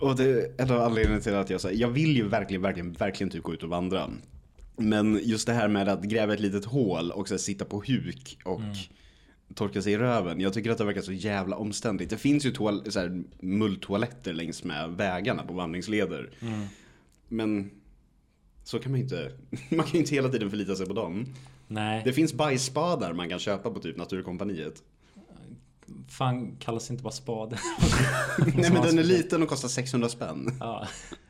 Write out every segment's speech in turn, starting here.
Och det är en av anledningarna till att jag säger, jag vill ju verkligen, verkligen, verkligen typ gå ut och vandra. Men just det här med att gräva ett litet hål och så här, sitta på huk och torka sig i röven. Jag tycker att det verkar så jävla omständigt. Det finns ju toal- så här, mulltoaletter längs med vägarna på vandringsleder. Men så kan man ju inte, man kan ju inte hela tiden förlita sig på dem. Nej, Det finns bajsspadar man kan köpa på typ Naturkompaniet. Fan kallas inte bara spade. Nej men den är liten och kostar 600 spänn. ja,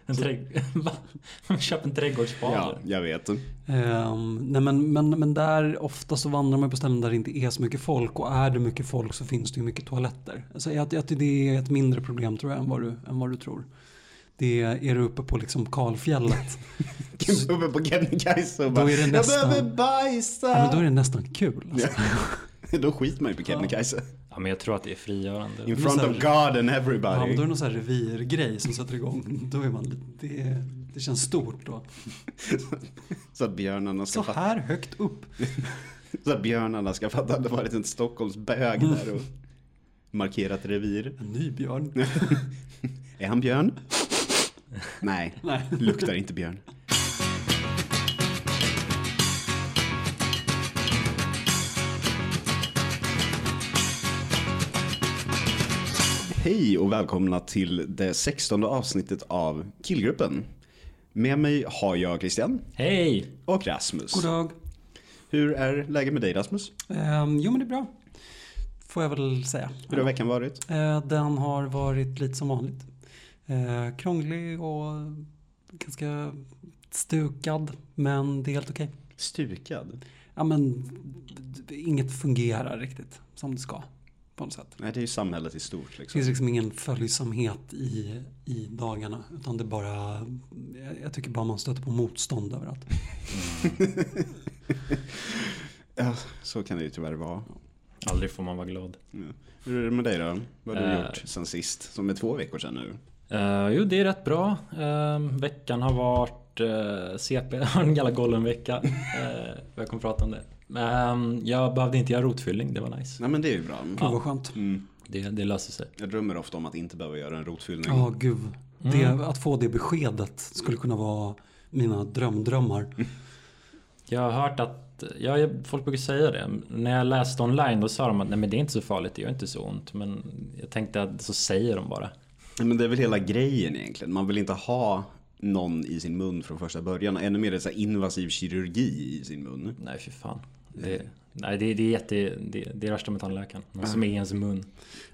en trädg... Köp en trädgårdsspade. Ja, jag vet. Ehm, nej men, men, men där ofta så vandrar man på ställen där det inte är så mycket folk och är det mycket folk så finns det ju mycket toaletter. Alltså jag, jag, det är ett mindre problem tror jag än vad du, än vad du tror. Det är, är du uppe på liksom kalfjället. Uppe på Kebnekaise och bara, det jag nästan- behöver bajsa. ja, men då är det nästan kul. Alltså. Då skiter man ju på Kebnekaise. Ja, men jag tror att det är frigörande. In front of God and Ja, everybody. men då är det någon sån här revirgrej som sätter igång. Då är man lite, det, det känns stort då. Så att björnarna ska Så fatta, här högt upp. så att björnarna ska fatta att det varit en Stockholmsbög där och markerat revir. En ny björn. Är han björn? Nej, Nej. luktar inte björn. Hej och välkomna till det sextonde avsnittet av Killgruppen. Med mig har jag Christian Hej! och Rasmus. God dag. Hur är läget med dig Rasmus? Ehm, jo men det är bra. Får jag väl säga. Hur har veckan varit? Eh, den har varit lite som vanligt. Eh, krånglig och ganska stukad. Men det är helt okej. Stukad? Ja men inget fungerar riktigt som det ska. På något sätt. Nej, det är ju samhället i stort Det liksom. finns liksom ingen följsamhet i, i dagarna. Utan det är bara, jag, jag tycker bara man stöter på motstånd överallt. Ja, så kan det ju tyvärr vara. Aldrig får man vara glad. Ja. Hur är det med dig då? Vad har du Eh. gjort sen sist? Som är två veckor sedan nu. Uh, jo, det är rätt bra. Eh, veckan har varit uh, CP, har en jävla golvenvecka. Uh, jag kommer prata om det. Men jag behövde inte göra rotfyllning, det var nice. Nej men det är ju bra. Gud vad skönt. Mm. Det, det löser sig. Jag drömmer ofta om att inte behöva göra en rotfyllning. Ja, gud. Det, Mm. att få det beskedet skulle kunna vara mina drömdrömmar. Jag har hört att, ja, folk brukar säga det. När jag läste online då sa de att nej men det är inte så farligt, det gör inte så ont. Men jag tänkte att så säger de bara. Nej, Men det är väl hela grejen egentligen. Man vill inte ha någon i sin mun från första början. Ännu mer så invasiv kirurgi i sin mun. Nej fy fan. Det, nej det, det är jätte, det, det är värsta med tandläkaren. Någon som är i ens mun.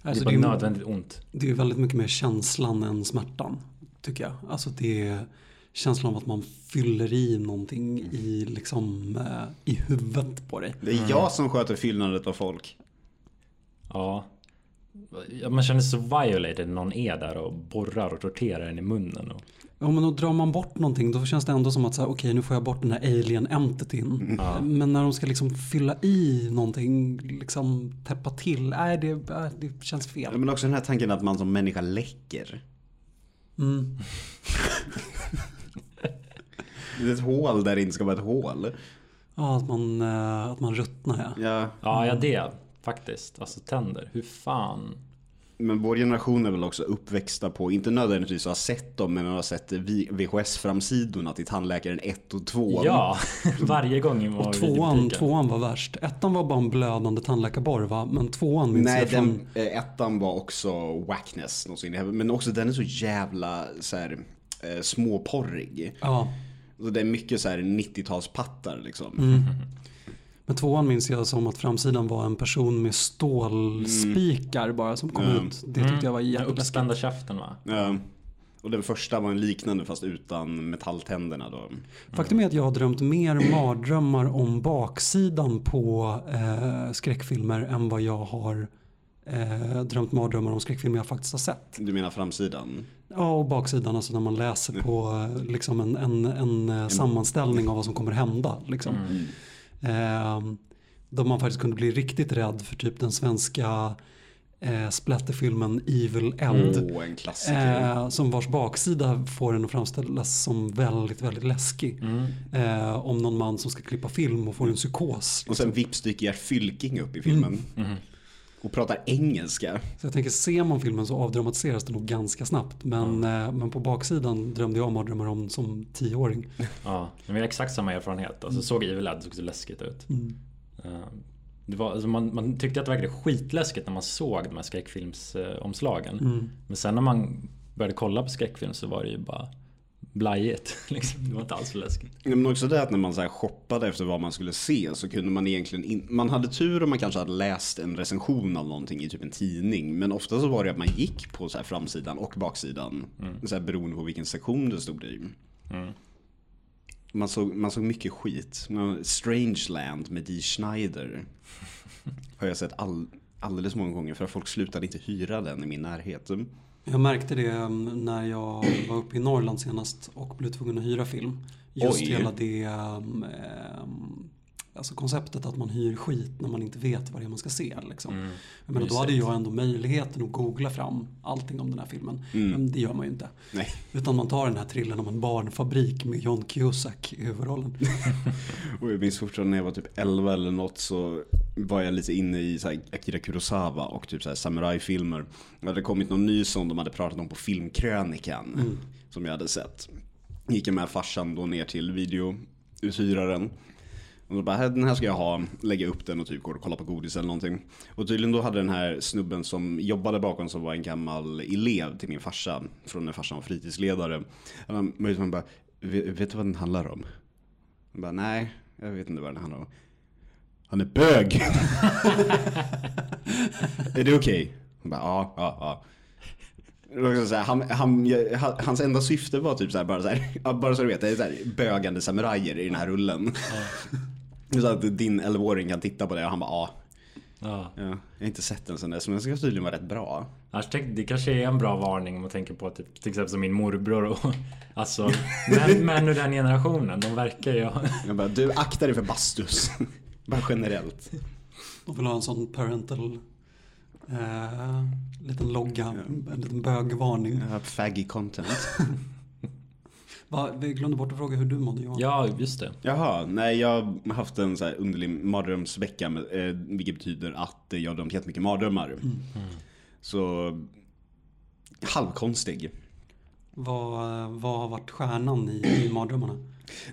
Alltså, det är det, bara är, nödvändigt ont. det är väldigt mycket mer känslan än smärtan. Tycker jag. Alltså det är känslan av att man fyller i någonting i, liksom, eh, i huvudet på dig. Det är jag som sköter fyllnadet av folk. Ja. Ja, Man känner sig så violated när någon är där och borrar och torterar en i munnen. Och, Ja men då drar man bort någonting då känns det ändå som att så här, okej nu får jag bort den här alien entityn. Ja. Men när de ska liksom fylla i någonting, liksom täppa till, nej det, äh, det känns fel. Men också den här tanken att man som människa läcker. Mm. Det är ett hål där det inte ska vara ett hål. Ja, att man, eh, att man ruttnar ja. Ja, ja, ja det faktiskt. Alltså tänder. Hur fan? Men vår generation är väl också uppväxta på, inte nödvändigtvis har sett dem, men har sett VHS-framsidorna till tandläkaren 1 och 2. Ja, varje gång man var Och tvåan, tvåan var värst. Ettan var bara en blödande tandläkarborr va? Men tvåan minns Nej, jag från... den, eh, ettan var också wackness. något så in i helvete. Men också den är så jävla så här, eh, småporrig. Ja. Så det är mycket så här 90-talspattar liksom. Mm. Men tvåan minns jag som att framsidan var en person med stålspikar bara som kom Mm. ut. Det tyckte jag var Den jätteläskigt. uppspända käften va? Ja. Och den första var en liknande fast utan metalltänderna då. Faktum är att jag har drömt mer mardrömmar om baksidan på eh, skräckfilmer än vad jag har eh, drömt mardrömmar om skräckfilmer jag faktiskt har sett. Du menar framsidan? Ja, och baksidan, alltså när man läser på eh, liksom en, en, en, eh, sammanställning av vad som kommer hända. Liksom. Mm. Eh, då man faktiskt kunde bli riktigt rädd för typ den svenska eh, splatterfilmen Evil Ed. Åh, en klassiker. Eh, som vars baksida får den att framställas som väldigt, väldigt läskig. Mm. Eh, om någon man som ska klippa film och får en psykos. Och sen vips dyker Gert Fylking upp i filmen. Mm. Och pratar engelska. Så jag tänker, ser man filmen så avdramatiseras det nog ganska snabbt. Men, eh, men på baksidan drömde jag mardrömmar om som tioåring. Ja, men vi har exakt samma erfarenhet. Alltså såg Evil Ed såg så läskigt ut. Mm. Eh, Det var, alltså man, man tyckte att det verkade skitläskigt när man såg de här skräckfilmsomslagen. Mm. Men sen när man började kolla på skräckfilm så var det ju bara blajigt. Liksom. Det var inte alls så läskigt. Men också det att när man så här shoppade efter vad man skulle se så kunde man egentligen in... Man hade tur om man kanske hade läst en recension av någonting i typ en tidning. Men ofta så var det att man gick på så här framsidan och baksidan. Så här beroende på vilken sektion det stod i. Mm. Man såg, man såg mycket skit. Strangeland med Dee Schneider. Har jag sett all, alldeles många gånger för att folk slutade inte hyra den i min närhet. Jag märkte det um, när jag var uppe i Norrland senast och blev tvungen att hyra film. Just Oj. hela det um, um, alltså konceptet att man hyr skit när man inte vet vad det är man ska se. Liksom. Mm. Menar, då hade jag ändå möjligheten att googla fram allting om den här filmen. Men det gör man ju inte. Nej. Utan man tar den här trillen om en barnfabrik med John Cusack i huvudrollen. Och jag minns fortfarande när jag var typ 11 eller något så var jag lite inne i så Akira Kurosawa och typ så samurajfilmer. Det hade kommit någon ny som de hade pratat om på Filmkrönikan som jag hade sett. Gick jag med farsan då ner till videouthyraren. Och då bara, den här ska jag ha, lägga upp den och typ gå och kolla på godis eller någonting. Och tydligen då hade den här snubben som jobbade bakom som var en gammal elev till min farsa. Från när farsan var fritidsledare. Han möjligtvis bara, vet, du vad den handlar om? Jag bara, nej, jag vet inte vad den handlar om. Han är bög! är det okej? Han bara, ja, ja, ja. Här, Han, han, han, hans enda syfte var typ så här, bara så här, bara så du vet, det är så här, bögande samurajer i den här rullen. Så att din 11-åring kan titta på det och han bara, ja, Ja. ja, jag har inte sett den sen dess, men den ska tydligen vara rätt bra. Det kanske är en bra varning om man tänker på typ, till exempel som min morbror och alltså män, män ur den generationen. De verkar ju Jag bara, du akta dig för bastus. bara generellt. De vill ha en sån parental eh, liten logga, en liten bögvarning. Faggy content. Va, vi glömde bort att fråga hur du mådde Johan. Ja, just det. Jaha, nej jag har haft en så här underlig mardrömsvecka. Eh, vilket betyder att jag har drömt jättemycket mardrömmar. Så halvkonstig. Vad, vad har varit stjärnan i, i mardrömmarna?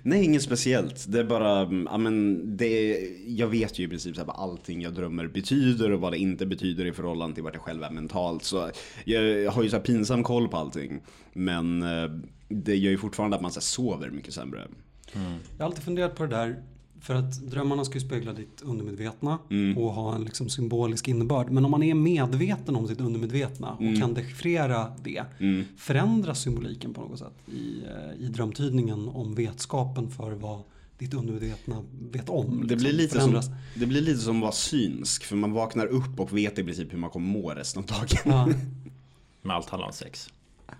Nej, inget speciellt. Det är bara, mm, ja men det, jag vet ju i princip så här vad allting jag drömmer betyder och vad det inte betyder i förhållande till vart jag själv är mentalt. Så jag har ju så här pinsam koll på allting. Men eh, det gör ju fortfarande att man så sover mycket sämre. Jag har alltid funderat på det där. För att drömmarna ska ju spegla ditt undermedvetna Mm. och ha en liksom symbolisk innebörd. Men om man är medveten om sitt undermedvetna och kan dechiffrera det. Mm. Förändras symboliken på något sätt i, eh, i drömtydningen om vetskapen för vad ditt undermedvetna vet om? Det liksom, blir, lite som, det blir lite som att vara synsk. För man vaknar upp och vet i princip hur man kommer må resten av dagen. Ja, Men allt handlar om sex.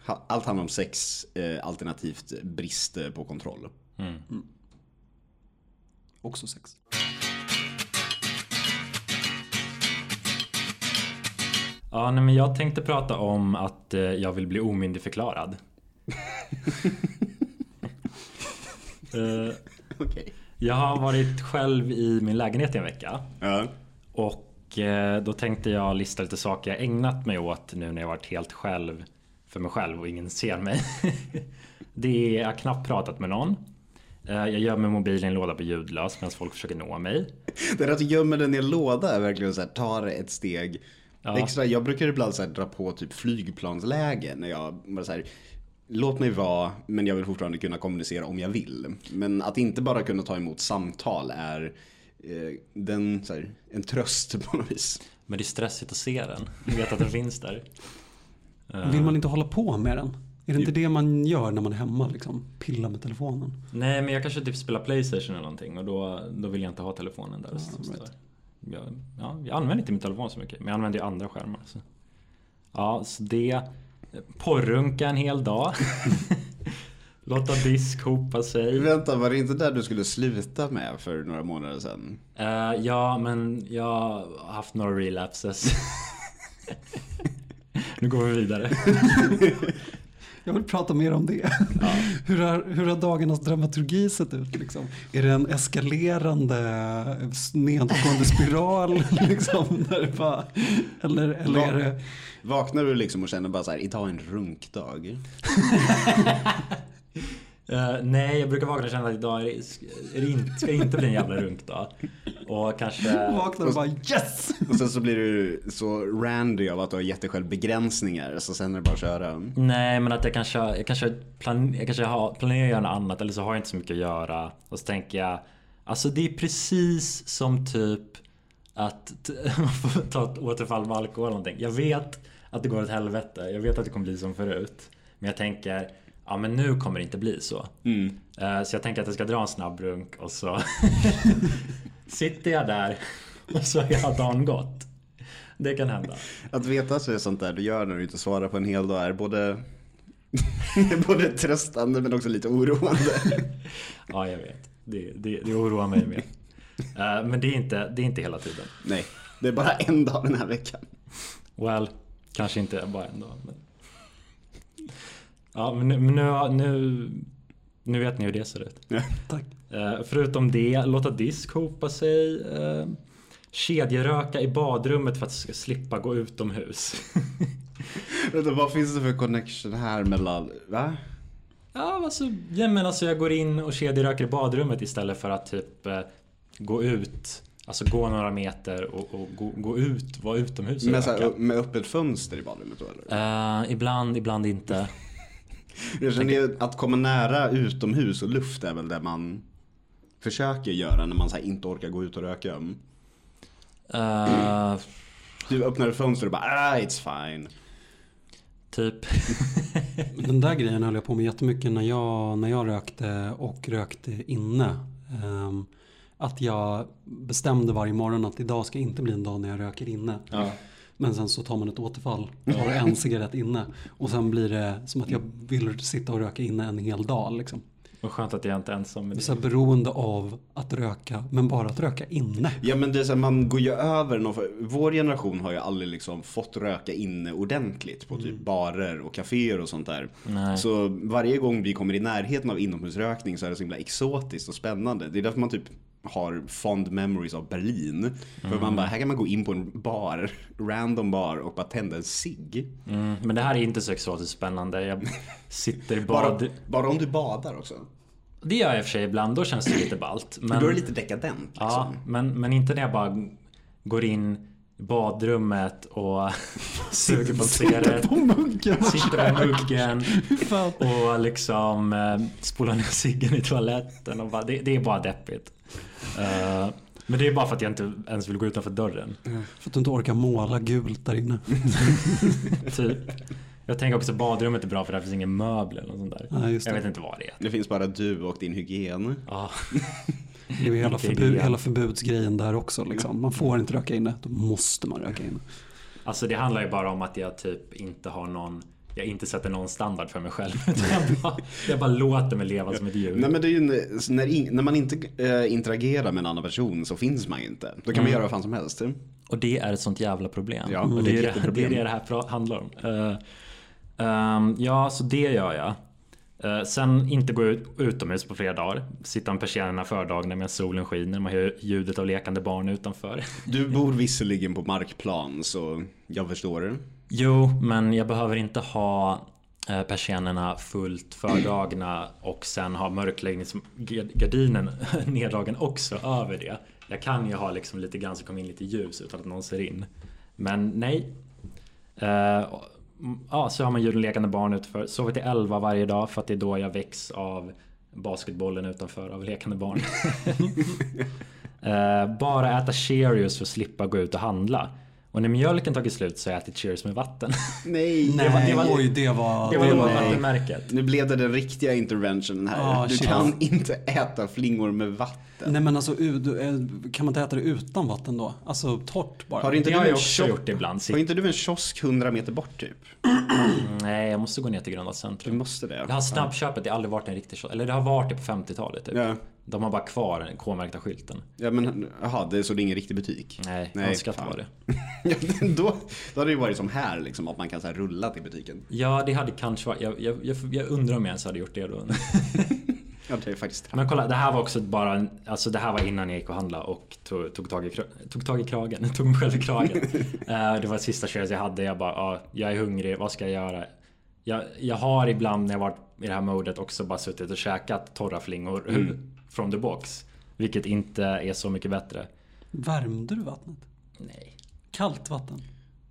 Allt handlar om sex, eh, alternativt brist eh, på kontroll. Mm. också sex. Ja, nej, men jag tänkte prata om att eh, jag vill bli omyndigförklarad. Eh, Okej. jag har varit själv i min lägenhet i en vecka. Ja. Och eh, då tänkte jag lista lite saker jag ägnat mig åt nu när jag varit helt själv för mig själv och ingen ser mig. Det är, jag har knappt pratat med någon. Eh, Jag gömmer mobilen i en låda på ljudlös medan folk försöker nå mig. Det där att du gömmer den i en låda är verkligen så här, tar ett steg Ja. extra. Jag brukar ibland så här, dra på typ flygplansläge när jag bara så här, låt mig vara, men jag vill fortfarande kunna kommunicera om jag vill. Men att inte bara kunna ta emot samtal är eh, den, här, en tröst på något vis. Men det är stressigt att se den. Jag vet att den finns där. Eh, Vill man inte hålla på med den? Är det inte det man gör när man är hemma? Liksom, pilla med telefonen? Nej men jag kanske typ spelar Playstation eller någonting och då, då vill jag inte ha telefonen där. som right. jag, ja, jag använder inte min telefon så mycket men jag använder ju andra skärmar. Så. Ja, så det. Porrunka en hel dag. Låta disk hopa sig. Vänta, var det inte där du skulle sluta med för några månader sedan? Eh, ja, men jag har haft några relapses. nu går vi vidare. Jag vill prata mer om det. Hur, har, hur har dagarnas dramaturgi sett ut? Liksom? Är det en eskalerande nedåtgående spiral? Liksom, där det bara, eller, eller är det... Vaknar du liksom och känner bara så här, idag är en runkdag? Eh, nej, jag brukar vakna och känna att idag är ska inte bli en jävla runkdag. Och kanske... Vaknar och bara yes! Och sen så blir du så randy av att du har gett dig själv begränsningar. Så sen är det bara att köra. Nej, men att jag kanske, jag kanske, plan, jag kanske har, planerar att göra något annat eller så har jag inte så mycket att göra. Och så tänker jag, alltså det är precis som typ att ta ett återfall med alkohol eller någonting. Jag vet att det går åt helvete. Jag vet att det kommer bli som förut. Men jag tänker, ja men nu kommer det inte bli så. Mm. Eh, Så jag tänker att jag ska dra en snabb runk och så sitter jag där och så har dagen gått. Det kan hända. Att veta så är sånt där du gör när du inte svarar på en hel dag är både, både tröstande men också lite oroande. Ja, jag vet. Det, det, det oroar mig med. Eh, Men det är, inte, det är inte hela tiden. Nej, det är bara en dag den här veckan. Well, kanske inte bara en dag. Men... Ja, men nu, men nu, nu, nu vet ni hur det ser ut. Tack. Eh, förutom det, låta disk hopa sig. Eh, kedjeröka i badrummet för att slippa gå utomhus. Vänta, vad finns det för connection här mellan, va? Ja, alltså, ja, men alltså jag går in och kedjeröker i badrummet istället för att typ eh, gå ut. Alltså gå några meter och, och gå, gå ut, vara utomhus och Med, så röka. här, med öppet fönster i badrummet då eller? Eh, ibland, ibland inte. Jag känner ju att komma nära utomhus och luft är väl det man försöker göra när man så här inte orkar gå ut och röka. Eh, Du öppnar ett fönster och bara ah, it's fine. typ. Den där grejen höll jag på med jättemycket när jag, när jag rökte och rökte inne. Ehm, att jag bestämde varje morgon att idag ska inte bli en dag när jag röker inne. Ja. Men sen så tar man ett återfall, tar en cigarett inne och sen blir det som att jag vill sitta och röka inne en hel dag. Liksom. Vad skönt att jag inte är ensam med Det så här beroende av att röka, men bara att röka inne. Ja men det är så här, man går ju över någon, vår generation har ju aldrig liksom fått röka inne ordentligt på typ barer och kaféer och sånt där. Nej. Så varje gång vi kommer i närheten av inomhusrökning så är det så himla exotiskt och spännande. Det är därför man typ har fond memories av Berlin. För man bara, här kan man gå in på en bar, random bar och bara tända en cigg. Mm, men det här är inte exotiskt spännande. Jag sitter i Bara, bad. bara om du badar också. Det gör jag i och för sig ibland. Då känns det lite ballt. Men, Då är det lite dekadent liksom. ja, men, men inte när jag bara går in badrummet och suger på cigarett. På muggen. Sitter på muggen och liksom eh, spolar ner ciggen i toaletten. Och bara, det, det är bara deppigt. Eh, men det är bara för att jag inte ens vill gå utanför dörren. För att du inte orkar måla gult där inne. Typ. Jag tänker också att badrummet är bra för där finns ingen möbel eller sånt där. Ja, just jag vet inte vad det är. Det finns bara du och din hygien. Ja. Det är ju hela, förbud, hela förbudsgrejen där också. Liksom. Man får inte röka inne, då måste man röka inne. Alltså det handlar ju bara om att jag typ inte har någon jag inte sätter någon standard för mig själv. Jag bara, jag bara låter mig leva som ett djur. Nej men det är ju när, in, när man inte äh, interagerar med en annan person så finns man ju inte. Då kan man göra vad fan som helst. Och det är ett sånt jävla problem. Ja, och det är det, det, är det det här handlar om. Eh, ehm, ja, så det gör jag. Eh, sen inte gå ut, utomhus på flera dagar. Sitta med persiennerna fördagarna medan solen skiner. Man hör ljudet av lekande barn utanför. Du bor visserligen på markplan så jag förstår det. Jo, men jag behöver inte ha eh, persiennerna fullt fördragna och sen ha mörkläggningsgardinen neddragen också över det. Jag kan ju ha liksom lite grann så kommer in lite ljus utan att någon ser in. Men nej. Ja, så har man djurlekande barn utanför. Sover till 11 varje dag för att det är då jag väcks av basketbollen utanför av lekande barn. Eh, bara äta Cheerios för att slippa gå ut och handla. Och när mjölken tagit slut så har jag ätit Cheerios med vatten. Nej, Det var- det var- oj, det var... Det var det var- vattenmärket. Nu blev det den riktiga interventionen här. Ah, du shit. kan inte äta flingor med vatten. Nej men alltså, du, eh, kan man inte äta det utan vatten då? Alltså torrt bara? Har inte Det du har en jag också kiosk- gjort ibland. Har inte du en kiosk 100 meter bort typ? Nej, jag måste gå ner till Gröna Du Centrum. måste det. Det här snabbköpet, det har aldrig varit en riktig kiosk. Eller det har varit det på 50-talet typ. Ja. De har bara kvar den K-märkta skylten. Ja men jaha, det så det är ingen riktig butik? Nej, Nej, önskar att det var det. Ja, då, då hade det ju varit som här liksom, att man kan så här rulla till butiken. Ja, det hade kanske varit... Jag, jag, jag, jag undrar om jag ens hade gjort det då. Ja, det är faktiskt Men kolla, det här var också bara Alltså det här var innan jag gick och handlade och tog, tog, tag, i, tog tag i kragen. Tog mig själv i kragen. Eh, det var sista köret jag hade. Jag bara, ja, jag är hungrig. Vad ska jag göra? Jag, jag har ibland när jag varit i det här modet också bara suttit och käkat torra flingor from the box. Vilket inte är så mycket bättre. Värmde du vattnet? Nej. Kallt vatten?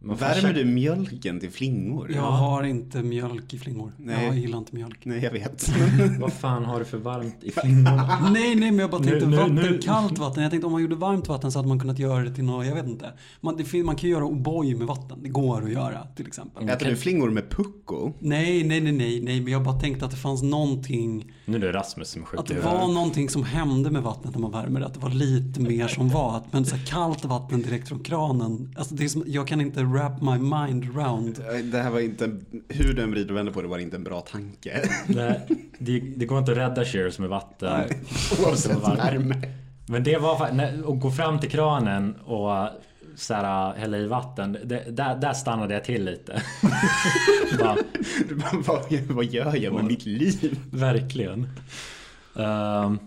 Värmer du mjölken till flingor? Jag har inte mjölk i flingor. Nej. Jag gillar inte mjölk. Nej, jag vet. Vad fan har du för varmt i flingorna? Nej, nej, men jag bara tänkte Nu- nu- vatten, nu- kallt vatten. Jag tänkte om man gjorde varmt vatten så hade man kunnat göra det till något, jag vet inte. Man, det, man kan ju göra O'boy med vatten. Det går att göra till exempel. Äter du flingor med pucko? Nej, nej, nej, nej, nej, men jag bara tänkte att det fanns någonting, Nu är det Rasmus som är sjuk att det var någonting som hände med vattnet när man värmer det. Att det var lite mer som var. Att- Men så här kallt vatten direkt från kranen. Alltså det är som, jag kan inte wrap my mind around. Det här var inte, hur du än vrider och vänder på det var inte en bra tanke. Det, det, det går inte att rädda Cheers med vatten. Oavsett Varmt. värme. Men det var att gå fram till kranen och så här, hälla i vatten. Det, där, där stannade jag till lite. Bara, vad, vad gör jag med mitt liv? verkligen. Ehm,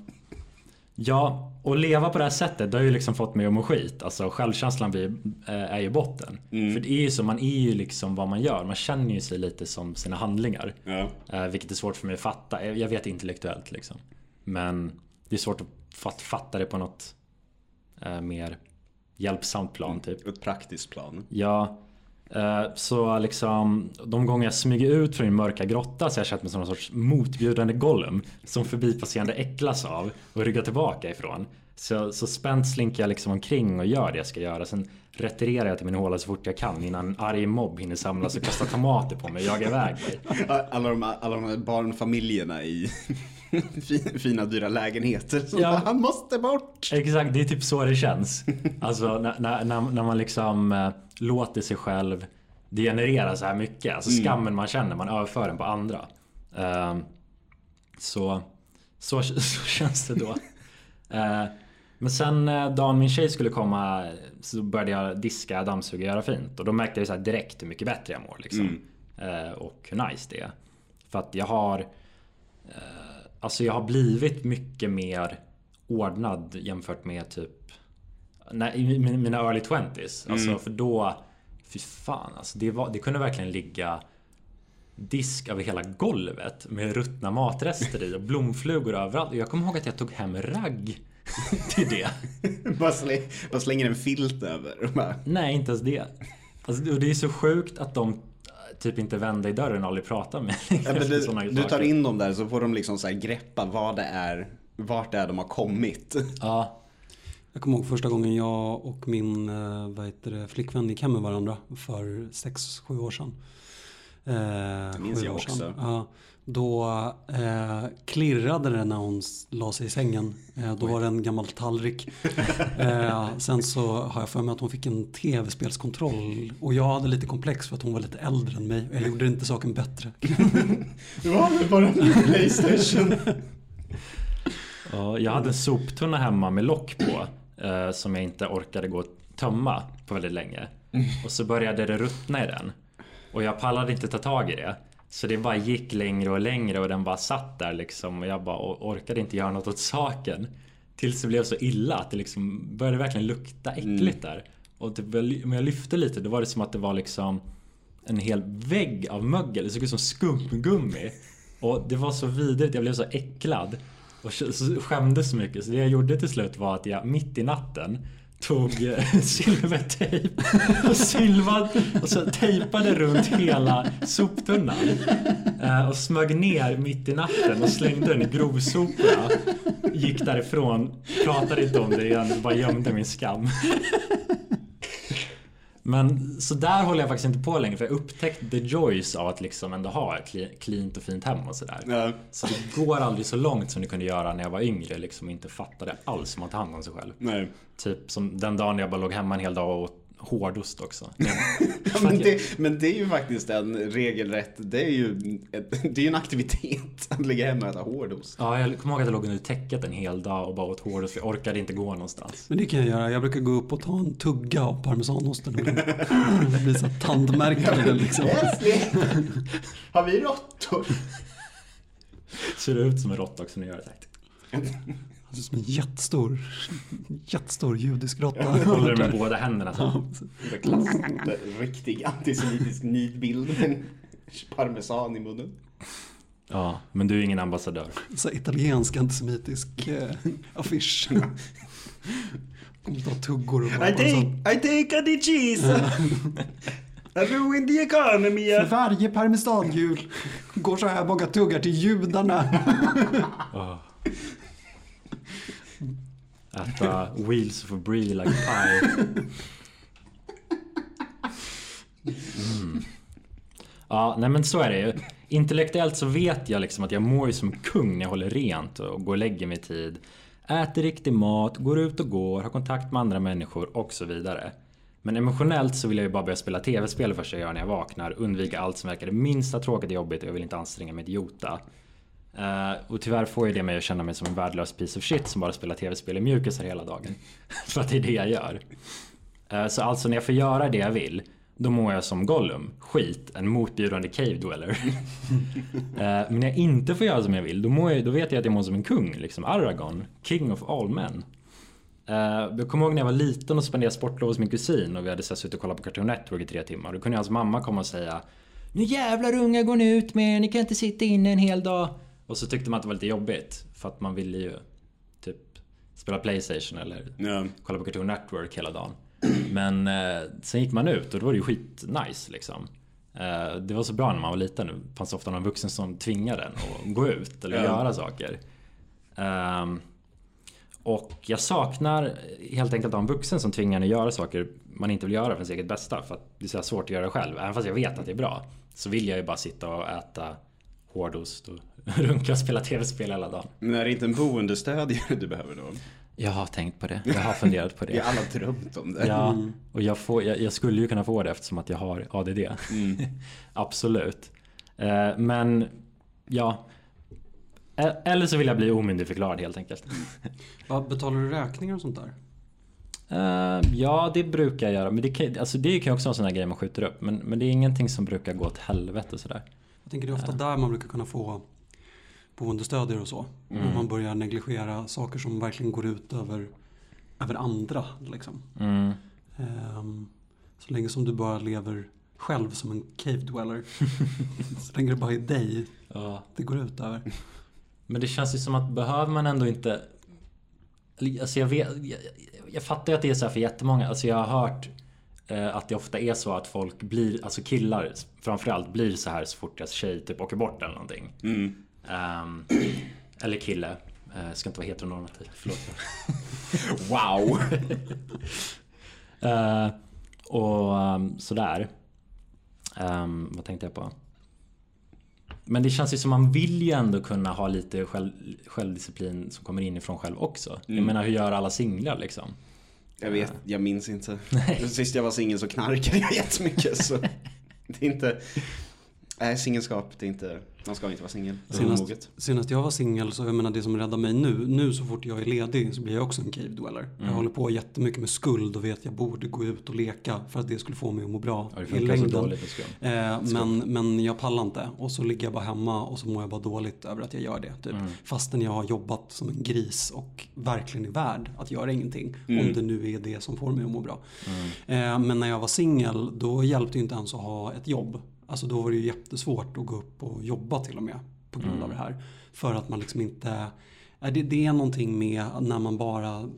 ja, och leva på det här sättet det har ju liksom fått mig att må skit. Alltså självkänslan blir, eh, är ju botten. För det är ju så, man är ju liksom vad man gör. Man känner ju sig lite som sina handlingar. Ja. Eh, vilket är svårt för mig att fatta. Jag vet intellektuellt liksom. Men det är svårt att fat- fatta det på något eh, mer hjälpsamt plan typ. Ett praktiskt plan. Ja, eh, så liksom de gånger jag smyger ut från min mörka grotta så har jag känt mig som någon sorts motbjudande Gollum som förbipasserande äcklas av och ryggar tillbaka ifrån. Så, så spänt slinker jag liksom omkring och gör det jag ska göra. Sen retirerar jag till min håla så fort jag kan innan en arg mobb hinner samlas och kasta tomater på mig och jaga iväg mig. Alla de, alla de här barnfamiljerna i fina dyra lägenheter. Som Ja. han måste bort. Exakt, det är typ så det känns. Alltså när, när, när, man liksom eh, låter sig själv degenerera så här mycket. Alltså skammen man känner, man överför den på andra. Ehm, så, så, så känns det då. Eh, men sen eh, dagen min tjej skulle komma så började jag diska, dammsuga och göra fint. Och då märkte jag så direkt hur mycket bättre jag mår. Liksom. Eh, och hur nice det är. För att jag har Alltså jag har blivit mycket mer ordnad jämfört med typ när, i mina early 20s. Alltså för då Fy fan alltså det, var, det kunde verkligen ligga Disk över hela golvet med ruttna matrester i och blomflugor överallt. Och Jag kommer ihåg att jag tog hem ragg till det. bara, släng, bara slänger en filt över. Nej, inte ens det. Alltså, och det är så sjukt att de typ inte vände i dörren och aldrig pratade med ja, du, du tar in dem där så får de liksom så här greppa vad det är. Vart det är de har kommit. Ja, Jag kommer ihåg första gången jag och min eh, vad heter det, flickvän gick hem med varandra för 6-7 år sedan. Eh, minns sju jag också. Ja, då eh, klirrade det när hon la sig i sängen. Eh, då var det en gammal tallrik. eh, sen så har jag för mig att hon fick en tv-spelskontroll. Och jag hade lite komplex för att hon var lite äldre än mig. Jag gjorde inte saken bättre. Det var väl bara en Playstation. Ja, jag hade en soptunna hemma med lock på eh, som jag inte orkade gå och tömma på väldigt länge. Och så började det ruttna i den. Och jag pallade inte ta tag i det. Så det bara gick längre och längre och den bara satt där liksom och jag bara or- orkade inte göra något åt saken. Tills det blev så illa att det liksom började verkligen lukta äckligt där. Och typ, men jag lyfte lite då var det som att det var liksom en hel vägg av mögel. Det såg ut som skumgummi. Och det var så vidrigt, jag blev så äcklad. Och så skämdes så mycket. Så det jag gjorde till slut var att jag mitt i natten tog eh, silvertejp och silvad och så tejpade runt hela soptunnan. Eh, och smög ner mitt i natten och slängde den i grovsoporna. Gick därifrån, pratade inte om det igen, bara gömde min skam. Men så där håller jag faktiskt inte på längre för jag upptäckte the joys av att liksom ändå ha ett cleant och fint hem och sådär. Ja. Så det går aldrig så långt som det kunde göra när jag var yngre liksom inte fattade alls om att ta hand om sig själv. Nej. Typ som den dagen jag bara låg hemma en hel dag och hårdost också. Ja, men, det, men det är ju faktiskt en regelrätt, det är ju, ett, det är en aktivitet att ligga hemma och äta hårdost. Ja, jag kommer ihåg att jag låg under täcket en hel dag och bara åt hårdost för jag orkade inte gå någonstans. Men det kan jag göra. Jag brukar gå upp och ta en tugga av parmesanosten. Det blir så tandmärken i den liksom. Har vi råttor? Ser det ut som en råtta också när jag gör det? Det är som en jättestor, jättestor judisk råtta. Håller det med båda händerna så. Det är klass- Riktig antisemitisk nidbild med parmesan i munnen. Ja, men du är ingen ambassadör. Så italiensk antisemitisk eh, affisch. Kommer ta tuggor och bara I take, I take a the cheese. I ruin the economy. För varje parmesanhjul går så här många tuggar till judarna. Äta wheels of brie like pie. Mm. Ja, nej men så är det ju. Intellektuellt så vet jag liksom att jag mår ju som kung när jag håller rent och går och lägger mig i tid. Äter riktig mat, går ut och går, har kontakt med andra människor och så vidare. Men emotionellt så vill jag ju bara börja spela tv-spel det första jag gör när jag vaknar. Undvika allt som verkar det minsta tråkigt och jobbigt och jag vill inte anstränga mig ett jota. Uh, och tyvärr får ju det mig att känna mig som en värdelös piece of shit som bara spelar tv-spel i mjukisar hela dagen. För att det är det jag gör. Uh, så alltså när jag får göra det jag vill, då mår jag som Gollum. Skit, en motbjudande cave dweller. uh, men när jag inte får göra som jag vill, då, mår jag, då vet jag att jag mår som en kung. Liksom Aragorn, king of all men. Jag kommer ihåg när jag var liten och spenderade sportlov hos min kusin och vi hade suttit och kollat på Cartoon Network i tre timmar. Då kunde hans mamma komma och säga Nu jävlar unga går ni ut med er, ni kan inte sitta inne en hel dag. Och så tyckte man att det var lite jobbigt. För att man ville ju typ spela Playstation eller Ja. kolla på Cartoon Network hela dagen. Men eh, sen gick man ut och då var det ju skitnice liksom. Eh, det var så bra när man var liten. Det fanns ofta någon vuxen som tvingade en att gå ut eller Ja. göra saker. Ehm, och jag saknar helt enkelt en vuxen som tvingar en att göra saker man inte vill göra för sitt eget bästa. För att det är så svårt att göra själv. Även fast jag vet att det är bra. Så vill jag ju bara sitta och äta hårdost och runka och spela tv-spel hela dagen. Men är det inte en boendestödjare du behöver då? Jag har tänkt på det. Jag har funderat på Vi det. har alla drömt om det. Ja, och jag, får, jag, jag skulle ju kunna få det eftersom att jag har ADD. Absolut. Eh, men ja. E- Eller så vill jag bli omyndigförklarad helt enkelt. Vad Betalar du räkningar och sånt där? Eh, ja, det brukar jag göra. Men det kan, alltså det kan också vara en sån här grej man skjuter upp. Men, men det är ingenting som brukar gå åt helvete sådär. Jag tänker det är ofta där man brukar kunna få boendestödjare och så. Om man börjar negligera saker som verkligen går ut över, över andra. Liksom. Mm. Ehm, så länge som du bara lever själv som en cave dweller. så länge det bara är dig Ja. det går ut över. Men det känns ju som att behöver man ändå inte... Alltså jag, vet, jag, jag fattar ju att det är så här för jättemånga. Alltså jag har hört eh, att det ofta är så att folk blir, alltså killar framförallt blir så här så fort deras tjej typ åker bort eller någonting. Mm. Ehm, eller kille. Uh, ska inte vara heteronormativ, förlåt. Wow! Eh, och um, sådär. Ehm, vad tänkte jag på? Men det känns ju som man vill ju ändå kunna ha lite själv, självdisciplin som kommer inifrån själv också. Jag menar hur gör alla singlar liksom? Jag vet, jag minns inte. Sist jag var singel så knarkade jag jättemycket så det är inte... Nej, singelskap, det är inte... Man ska inte vara singel. Senast, senast jag var singel så jag menar det som räddar mig nu. Nu så fort jag är ledig så blir jag också en cave dweller. Jag håller på jättemycket med skuld och vet att jag borde gå ut och leka för att det skulle få mig att må bra Ja, i längden. Eh, men, men jag pallar inte och så ligger jag bara hemma och så mår jag bara dåligt över att jag gör det. Typ. Fastän jag har jobbat som en gris och verkligen är värd att göra ingenting. Om det nu är det som får mig att må bra. Eh, men när jag var singel då hjälpte det inte ens att ha ett jobb. Alltså då var det ju jättesvårt att gå upp och jobba till och med på grund av det här. För att man liksom inte, det, det är någonting med när man bara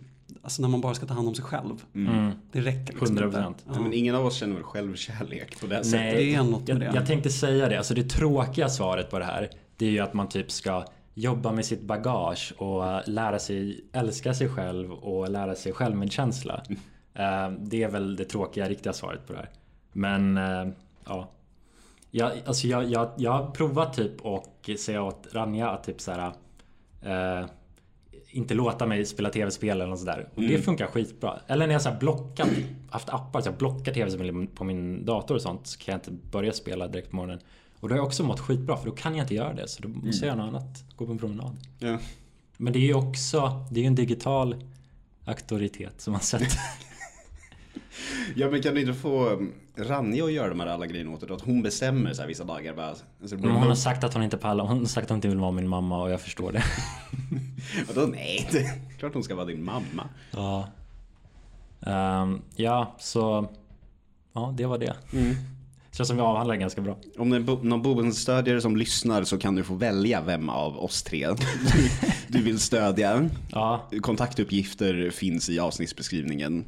Alltså när man bara ska ta hand om sig själv. Mm. Det räcker liksom 100%. inte. Ja. Men ingen av oss känner väl självkärlek på det sättet? Nej, det är något med jag, det. jag tänkte säga det. Alltså det tråkiga svaret på det här. Det är ju att man typ ska jobba med sitt bagage och lära sig älska sig själv och lära sig självmedkänsla. Eh, Det är väl det tråkiga, riktiga svaret på det här. Men eh, ja. Jag, alltså jag, jag, jag har provat typ och säga åt Ranja att typ så här. eh, inte låta mig spela tv-spel eller något sådär. Och Mm. det funkar skitbra. Eller när jag så här blockat, haft appar så jag blockar tv-spel på min dator och sånt så kan jag inte börja spela direkt på morgonen. Och då har jag också mått skitbra för då kan jag inte göra det. Så då måste jag göra något annat. Gå på en promenad. Ja. Men det är ju också, det är ju en digital auktoritet som man sett. ja men kan du inte få um, Ranja att göra de här alla grejerna åt dig? Att hon bestämmer så här vissa dagar bara. Så det blir Men hon har sagt att hon inte pallar. Hon har sagt att hon inte vill vara min mamma och jag förstår det. Och då, nej, det är klart hon ska vara din mamma. Ja. Ehm, ja, så... Ja, det var det. Känns som vi avhandlar ganska bra. Om det är bo- någon boendestödjare som lyssnar så kan du få välja vem av oss tre du, du vill stödja. Ja, Kontaktuppgifter finns i avsnittsbeskrivningen.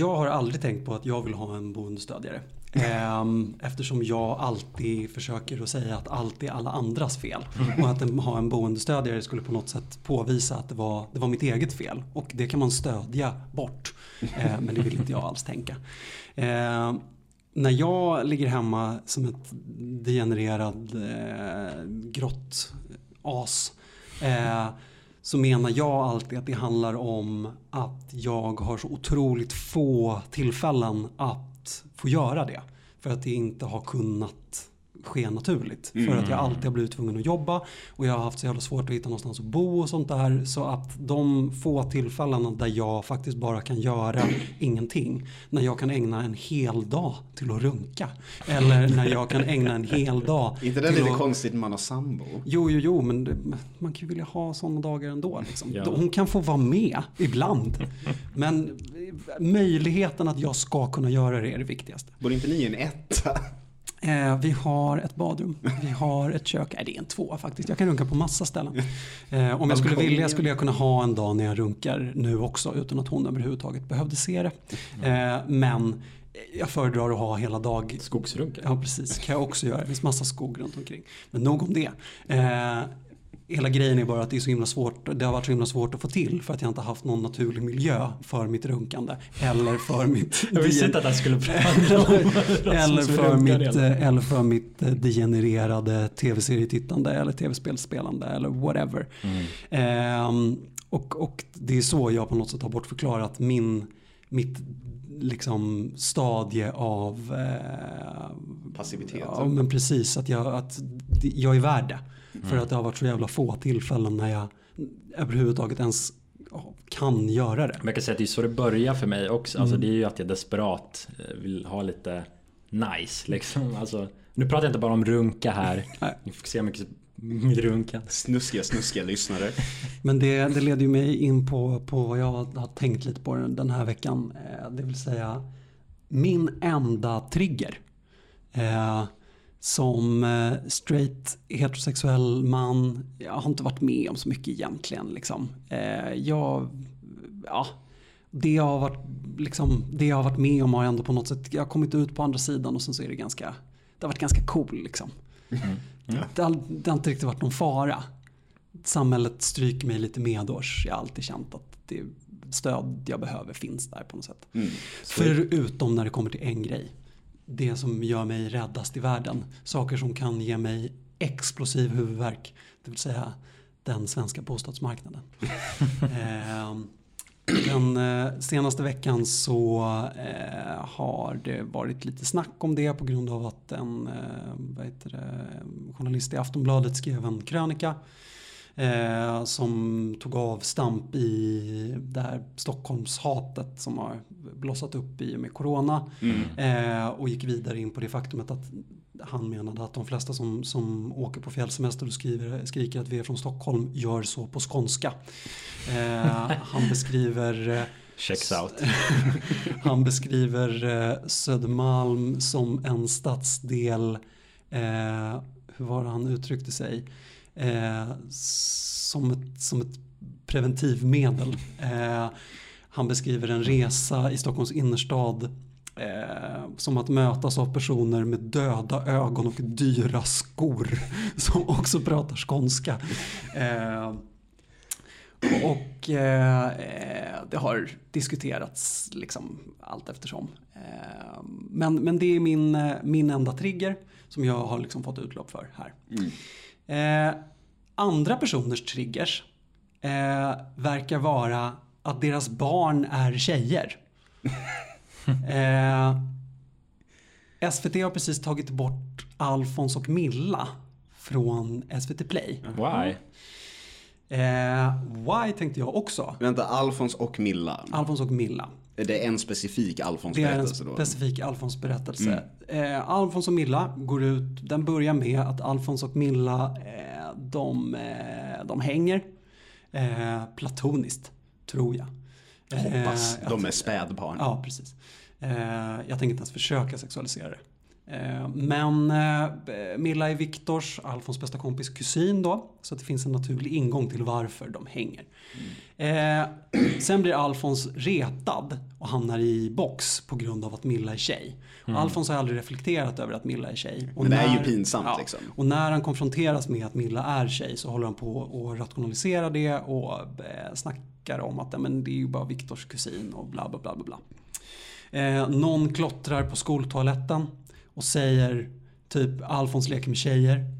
Jag har aldrig tänkt på att jag vill ha en boendestödjare. Ehm, Eftersom jag alltid försöker att säga att allt är alla andras fel. Och att en- ha en boendestödjare skulle på något sätt påvisa att det var, det var mitt eget fel. Och det kan man stödja bort. Ehm, Men det vill inte jag alls tänka. Ehm, När jag ligger hemma som ett degenererad eh, grått as eh, så menar jag alltid att det handlar om att jag har så otroligt få tillfällen att få göra det. För att det inte har kunnat ske naturligt. För att jag alltid har blivit tvungen att jobba och jag har haft så jävla svårt att hitta någonstans att bo och sånt där. Så att de få tillfällena där jag faktiskt bara kan göra ingenting. När jag kan ägna en hel dag till att runka. Eller när jag kan ägna en hel dag inte det lite att... konstigt när man har sambo? Jo, jo, jo, men det, man kan ju vilja ha sådana dagar ändå. Liksom. Ja. Hon kan få vara med ibland. Men möjligheten att jag ska kunna göra det är det viktigaste. Bor inte ni en etta? Eh, vi har ett badrum, vi har ett kök. Nej, det är en tvåa faktiskt. Jag kan runka på massa ställen. Eh, om jag skulle vilja skulle jag kunna ha en dag när jag runkar nu också utan att hon överhuvudtaget behövde se det. Eh, men jag föredrar att ha hela dag skogsrunkare. Ja, precis. kan jag också göra. Det finns massa skog runt omkring. Men nog om det. Eh, hela grejen är bara att det är så himla svårt. Det har varit så himla svårt att få till för att jag inte har haft någon naturlig miljö för mitt runkande. Eller för mitt... Jag visste inte att jag skulle prata om eller, för mitt, redan. eh, eller för mitt eh, degenererade tv-serietittande eller tv-spelspelande eller whatever. Mm. Ehm, och, och det är så jag på något sätt har bortförklarat min, mitt liksom stadie av eh, Passivitet. Ja, men precis. Att jag, att jag är värd det. För att det har varit så jävla få tillfällen när jag överhuvudtaget ens kan göra det. Men jag kan säga att det är så det börjar för mig också. Alltså det är ju att jag desperat eh, vill ha lite nice liksom. Alltså, nu pratar jag inte bara om runka här. Ni får se mycket mitt runka. Snuskiga, snuskiga lyssnare. Men det, det leder ju mig in på, på vad jag har tänkt lite på den den här veckan. Eh, Det vill säga min enda trigger. Eh, som eh, straight heterosexuell man. Jag har inte varit med om så mycket egentligen. Liksom. Eh, jag, ja, det jag, har varit, liksom, det jag har varit med om har ändå på något sätt, jag har kommit ut på andra sidan och sen så är det ganska, det har varit ganska cool liksom. Det, har, det har inte riktigt varit någon fara. Samhället stryker mig lite medårs. Jag har alltid känt att det stöd jag behöver finns där på något sätt. Mm. Förutom när det kommer till en grej. Det som gör mig räddast i världen. Saker som kan ge mig explosiv huvudvärk. Det vill säga den svenska bostadsmarknaden. Ehm, den eh, senaste veckan så eh, har det varit lite snack om det på grund av att en eh, journalist i Aftonbladet skrev en krönika eh, som tog av stamp i det här Stockholmshatet som har blossat upp i och med corona. Eh, och gick vidare in på det faktumet att han menade att de flesta som, som åker på fjällsemester och skriver, skriker att vi är från Stockholm gör så på skånska. Eh, han beskriver eh, Checks out. han beskriver eh, Södermalm som en stadsdel, eh, hur var det han uttryckte sig, eh, som, ett, som ett preventivmedel. Eh, han beskriver en resa i Stockholms innerstad eh, som att mötas av personer med döda ögon och dyra skor som också pratar skånska. Och eh, det har diskuterats liksom allt eftersom. Eh, men, men det är min, min enda trigger som jag har liksom fått utlopp för här. Eh, andra personers triggers eh, verkar vara att deras barn är tjejer. eh, SVT har precis tagit bort Alfons och Milla från SVT Play. Why? Eh, why tänkte jag också. Vänta, Alfons och Milla. Alfons och Milla. Är det en specifik Alfons Det är en berättelse då? specifik Alfons berättelse. Eh, Alfons och Milla går ut, den börjar med att Alfons och Milla, eh, de, eh, de hänger. Eh, platoniskt, tror jag. Hoppas. Eh, De är spädbarn. Ja, precis. Jag tänker inte ens försöka sexualisera det. Eh, men eh, Milla är Viktors, Alfons bästa kompis kusin då. Så att det finns en naturlig ingång till varför de hänger. Eh, sen blir Alfons retad och hamnar i box på grund av att Milla är tjej. Och Alfons har aldrig reflekterat över att Milla är tjej. Och Men det är ju pinsamt, liksom. Och när han konfronteras med att Milla är tjej så håller han på och rationalisera det och snackar om att "Ja, men det är ju bara Viktors kusin och bla bla bla bla. bla. Eh, någon klottrar på skoltoaletten och säger typ Alfons leker med tjejer.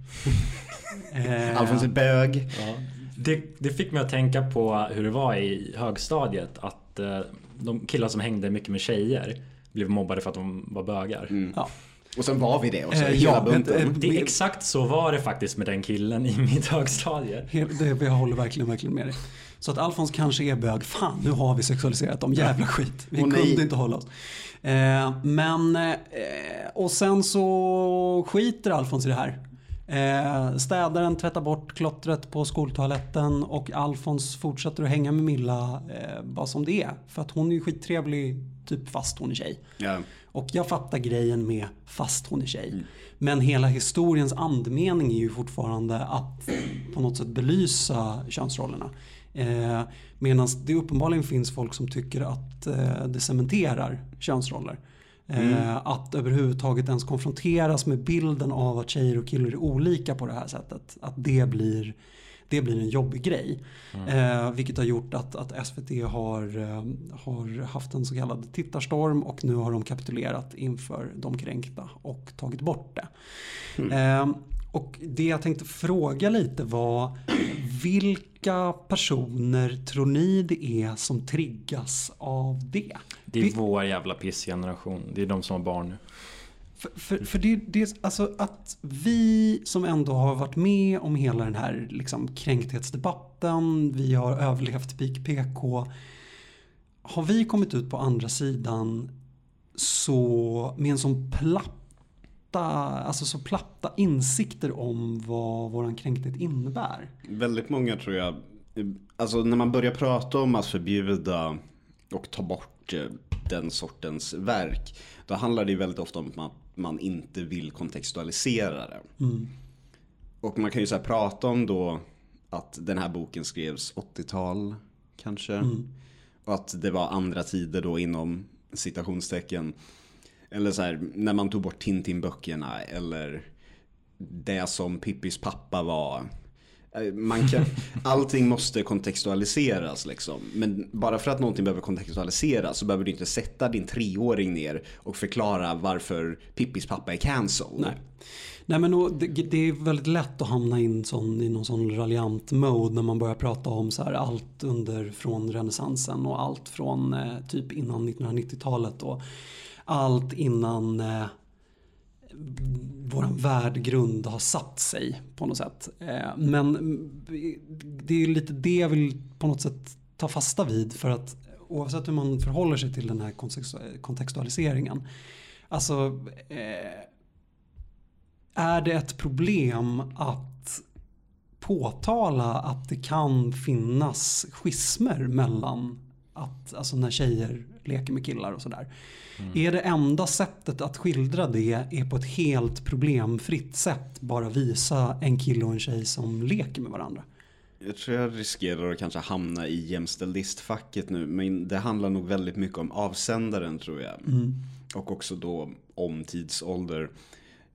Eh, Alfons är bög. Ja. Det, det fick mig att tänka på hur det var i högstadiet. Att eh, de killar som hängde mycket med tjejer blev mobbade för att de var bögar. ja. Och sen var vi det också, Eh, hela ja, bunten. ett- Det är exakt så var det faktiskt med den killen i mitt högstadie. Det, jag håller verkligen, verkligen med dig. Så att Alfons kanske är bög. Fan, nu har vi sexualiserat dem. Jävla skit. Vi kunde inte hålla oss. Eh, men, eh, och sen så skiter Alfons i det här. Eh, städaren tvättar bort klottret på skoltoaletten och Alfons fortsätter att hänga med Milla eh, bara som det är. För att hon är ju skittrevlig typ fast hon är tjej. Ja. Och jag fattar grejen med fast hon är tjej. Men hela historiens andemening är ju fortfarande att på något sätt belysa könsrollerna. Eh, Medan det uppenbarligen finns folk som tycker att eh, det cementerar könsroller. Eh, Att överhuvudtaget ens konfronteras med bilden av att tjejer och killar är olika på det här sättet. Att det blir, det blir en jobbig grej. Eh, vilket har gjort att, att SVT har, eh, har haft en så kallad tittarstorm och nu har de kapitulerat inför de kränkta och tagit bort det. Eh, och det jag tänkte fråga lite var vilka personer tror ni det är som triggas av det? Det är Vi- vår jävla pissgeneration. Det är de som har barn nu. För, för, för det, det är alltså att vi som ändå har varit med om hela den här liksom kränkthetsdebatten, vi har överlevt peak PK. Har vi kommit ut på andra sidan så med en sån platta, alltså så platta insikter om vad våran kränkthet innebär? Väldigt många tror jag, alltså när man börjar prata om att förbjuda och ta bort eh, den sortens verk, då handlar det väldigt ofta om att man, inte vill kontextualisera det. Och man kan ju så prata om då att den här boken skrevs 80-tal kanske. Och att det var andra tider då inom citationstecken. Eller så här, när man tog bort Tintin-böckerna eller det som Pippis pappa var. Eh, Man kan, allting måste kontextualiseras liksom. Men bara för att någonting behöver kontextualiseras så behöver du inte sätta din treåring ner och förklara varför Pippis pappa är cancelled. Nej. Nej men och det, det är väldigt lätt att hamna in sån, i någon sån raljant mode när man börjar prata om så här allt under från renässansen och allt från eh, typ innan 1990-talet och allt innan eh, vår värdegrund har satt sig på något sätt. Eh, men eh, det är lite det jag vill på något sätt ta fasta vid för att oavsett hur man förhåller sig till den här kontextualiseringen. Alltså eh, är det ett problem att påtala att det kan finnas schismer mellan att, alltså när tjejer leker med killar och sådär. Är det enda sättet att skildra det är på ett helt problemfritt sätt bara visa en kille och en tjej som leker med varandra? Jag tror jag riskerar att kanske hamna i jämställdhetsfacket nu. Men det handlar nog väldigt mycket om avsändaren tror jag. Och också då om tidsålder.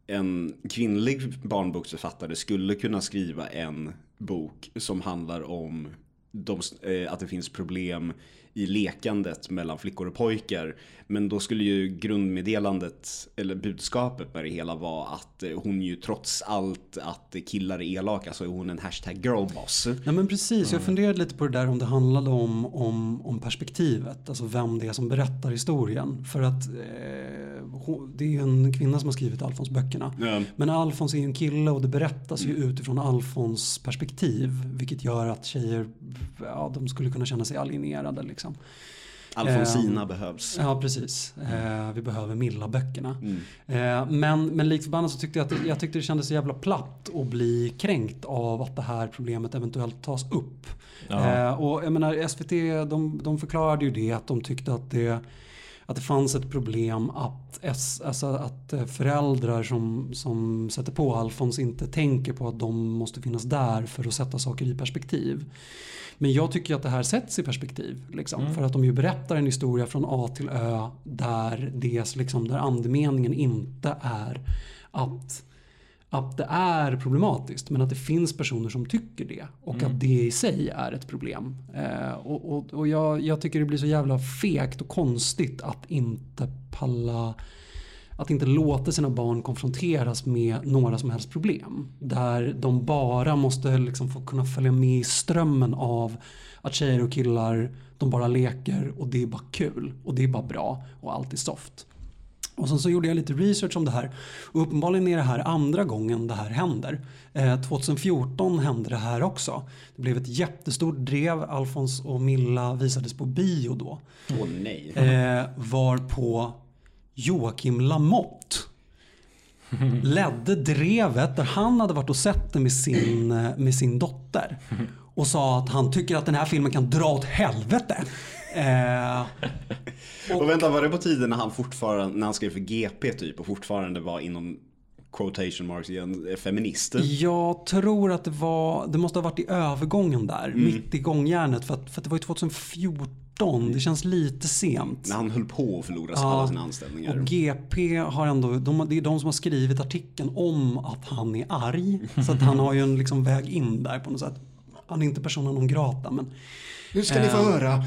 En kvinnlig barnboksförfattare skulle kunna skriva en bok som handlar om de, eh, att det finns problem i lekandet mellan flickor och pojkar. Men då skulle ju grundmeddelandet, eller budskapet med det hela vara att eh, hon ju trots allt att killar är elaka så är hon en hashtag girlboss. Ja men precis, jag funderade lite på det där om det handlade om, om, om perspektivet, alltså vem det är som berättar historien. För att eh, det är ju en kvinna som har skrivit Alfons-böckerna. Ja. Men Alfons är ju en kille och det berättas ju utifrån Alfons perspektiv. Vilket gör att tjejer, ja de skulle kunna känna sig alienerade liksom. Alfonsina behövs. Ja precis, eh, vi behöver Milla-böckerna. Mm. Eh, men, men likt förbannat så tyckte jag att det, jag tyckte det kändes så jävla platt att bli kränkt av att det här problemet eventuellt tas upp. Eh, och jag menar SVT de, de förklarade ju det att de tyckte att det, att det fanns ett problem att, alltså att eh, föräldrar som, som sätter på Alfons inte tänker på att de måste finnas där för att sätta saker i perspektiv. Men jag tycker att det här sätts i perspektiv. Liksom, För att de ju berättar en historia från A till Ö där, det, liksom, där andemeningen inte är att, att det är problematiskt men att det finns personer som tycker det och att det i sig är ett problem. Eh, och och, och jag, jag tycker det blir så jävla fegt och konstigt att inte palla att inte låta sina barn konfronteras med några som helst problem. Där de bara måste liksom få kunna följa med i strömmen av att tjejer och killar, de bara leker och det är bara kul och det är bara bra och allt är soft. Och sen så gjorde jag lite research om det här och uppenbarligen är det här andra gången det här händer. Eh, 2014 hände det här också. Det blev ett jättestort drev, Alfons och Milla visades på bio då. Åh nej. Eh, var på Joakim Lamotte ledde drevet där han hade varit och sett det med sin, eh, med sin dotter. Och sa att han tycker att den här filmen kan dra åt helvete. Eh, Och vänta, var det på tiden när han fortfarande, när han skrev för GP typ och fortfarande var inom quotation marks igen, eh, feminist? jag tror att det var, det måste ha varit i övergången där, mitt i gångjärnet. För att, för att det var ju 2014, det känns lite sent. När han höll på att förlora Ja. alla sina anställningar. Och GP har ändå, de, det är de som har skrivit artikeln om att han är arg. Så att han har ju en liksom väg in där på något sätt. Han är inte personen non grata men Nu ska ni få Ehm, höra.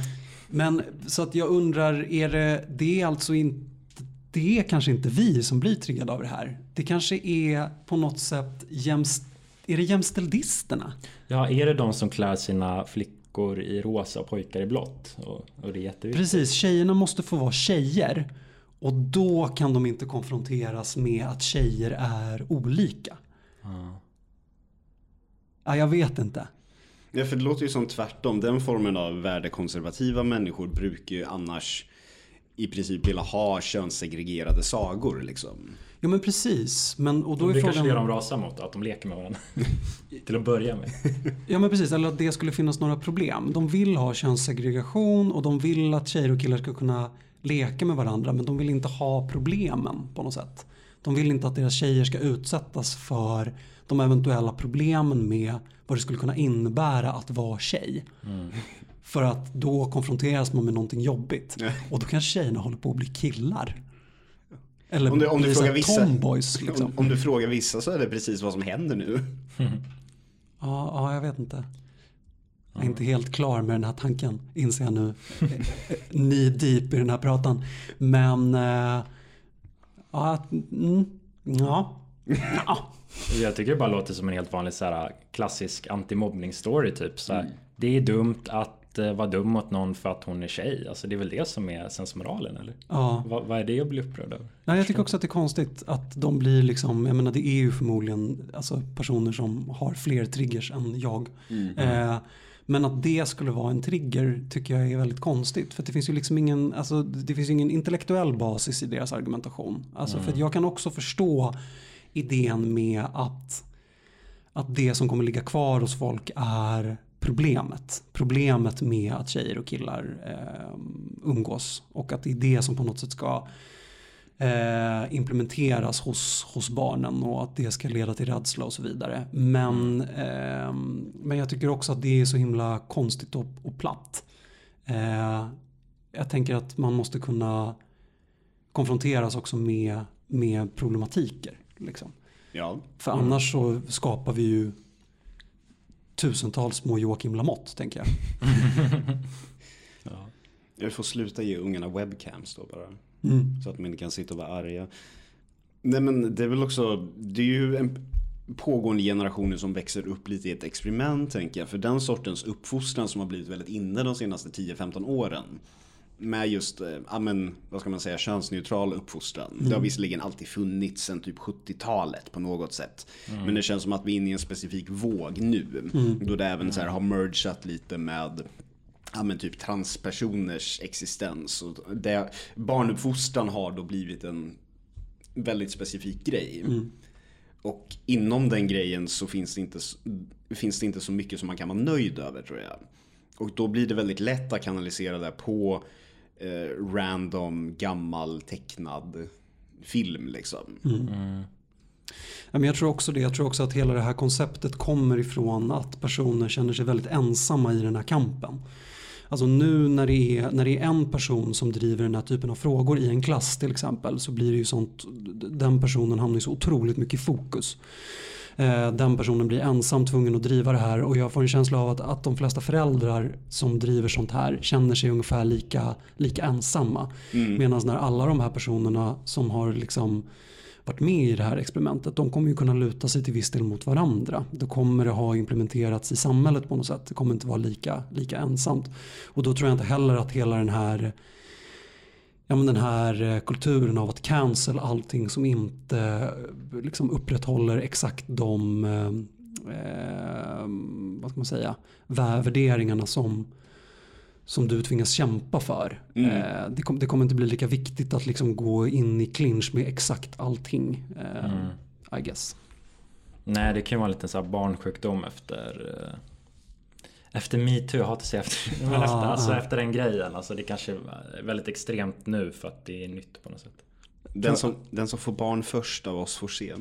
Men så att jag undrar, är det, det är alltså inte, det är kanske inte vi som blir triggade av det här. Det kanske är på något sätt jämst, är det jämställdisterna? Ja, är det de som klär sina flickor i rosa och pojkar i blått? Och, och det är jätteviktigt. Precis, tjejerna måste få vara tjejer. Och då kan de inte konfronteras med att tjejer är olika. Ja. Ja, jag vet inte. Ja, för det låter ju som tvärtom. Den formen av värdekonservativa människor brukar ju annars i princip vilja ha könssegregerade sagor liksom. Ja men precis. Men, och då Då är det kanske det de frågan... rasar mot, att de leker med varandra. Till att börja med. Ja men precis, eller att det skulle finnas några problem. De vill ha könssegregation och de vill att tjejer och killar ska kunna leka med varandra men de vill inte ha problemen på något sätt. De vill inte att deras tjejer ska utsättas för de eventuella problemen med vad det skulle kunna innebära att vara tjej. För att då konfronteras man med någonting jobbigt. Ja. Och då kanske tjejerna håller på att bli killar. Eller Om du- om du frågar vissa- tomboys liksom. Om, om du frågar vissa så är det precis vad som händer nu. Ja, ja, jag vet inte. Jag är inte helt klar med den här tanken, inser jag nu. Ni deep i den här pratan. Men, eh, ja, mm, ja. ja. Jag tycker det bara låter som en helt vanlig så här, klassisk antimobbning-story typ. Så här, Det är dumt att eh, vara dum mot någon för att hon är tjej. Alltså det är väl det som är sensmoralen eller? ja. Vad, vad är det att bli upprörd över? Nej, jag tycker också att det är konstigt att de blir liksom, jag menar det är ju förmodligen alltså, personer som har fler triggers än jag. Eh, men att det skulle vara en trigger tycker jag är väldigt konstigt. För det finns ju liksom ingen, alltså, det finns ingen intellektuell basis i deras argumentation. Alltså, För att jag kan också förstå idén med att, att det som kommer ligga kvar hos folk är problemet. Problemet med att tjejer och killar eh, umgås. Och att det är det som på något sätt ska eh, implementeras hos, hos barnen och att det ska leda till rädsla och så vidare. Men, eh, men jag tycker också att det är så himla konstigt och, och platt. Eh, jag tänker att man måste kunna konfronteras också med, med problematiker. Liksom. Ja. För annars så skapar vi ju tusentals små Joakim Lamotte, tänker jag. Ja. Jag får sluta ge ungarna webcams då bara. Mm. Så att man inte kan sitta och vara arga. Nej men det är väl också, det är ju en pågående generationer som växer upp lite i ett experiment tänker jag. För den sortens uppfostran som har blivit väldigt inne de senaste 10-15 åren. Med just, eh, ja men vad ska man säga, könsneutral uppfostran. Det har visserligen alltid funnits sedan typ 70-talet på något sätt. Men det känns som att vi är inne i en specifik våg nu. Då det även så här har mergat lite med ja, men typ transpersoners existens. Och det, barnuppfostran har då blivit en väldigt specifik grej. Och inom den grejen så finns det, inte, finns det inte så mycket som man kan vara nöjd över tror jag. Och då blir det väldigt lätt att kanalisera det på eh, random gammal tecknad film liksom. Mm. men jag tror också det. Jag tror också att hela det här konceptet kommer ifrån att personer känner sig väldigt ensamma i den här kampen. Alltså nu när det, är, när det är en person som driver den här typen av frågor i en klass till exempel så blir det ju sånt, den personen hamnar ju så otroligt mycket i fokus. Eh, Den personen blir ensam tvungen att driva det här och jag får en känsla av att, att de flesta föräldrar som driver sånt här känner sig ungefär lika, lika ensamma. Medan när alla de här personerna som har liksom varit med i det här experimentet, de kommer ju kunna luta sig till viss del mot varandra. Då kommer det ha implementerats i samhället på något sätt. Det kommer inte vara lika, lika ensamt. Och då tror jag inte heller att hela den här Ja, men den här eh, kulturen av att cancel allting som inte eh, liksom upprätthåller exakt de eh, eh, vad ska man säga, vä- värderingarna som, som du tvingas kämpa för. Eh, det, kom, det kommer inte bli lika viktigt att liksom gå in i clinch med exakt allting. Eh, I guess. Nej, det kan ju vara en liten så här barnsjukdom efter efter metoo, jag hatar att säga efter, men Ja, efter, alltså ja. efter den grejen. Alltså det kanske är väldigt extremt nu för att det är nytt på något sätt. Den som, den som får barn först av oss får se.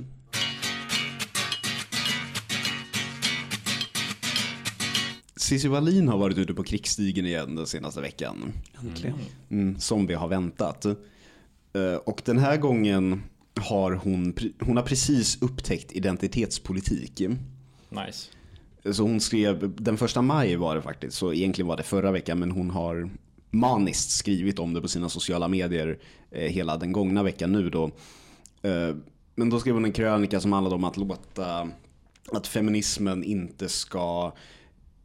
Cissi Wallin har varit ute på krigsstigen igen den senaste veckan. Äntligen. Mm, som vi har väntat. Eh, Och den här gången har hon, hon har precis upptäckt identitetspolitik. Nice. Så hon skrev, den första maj var det faktiskt, så egentligen var det förra veckan, men hon har maniskt skrivit om det på sina sociala medier eh, hela den gångna veckan nu då. Eh, men då skrev hon en krönika som handlade om att låta, att feminismen inte ska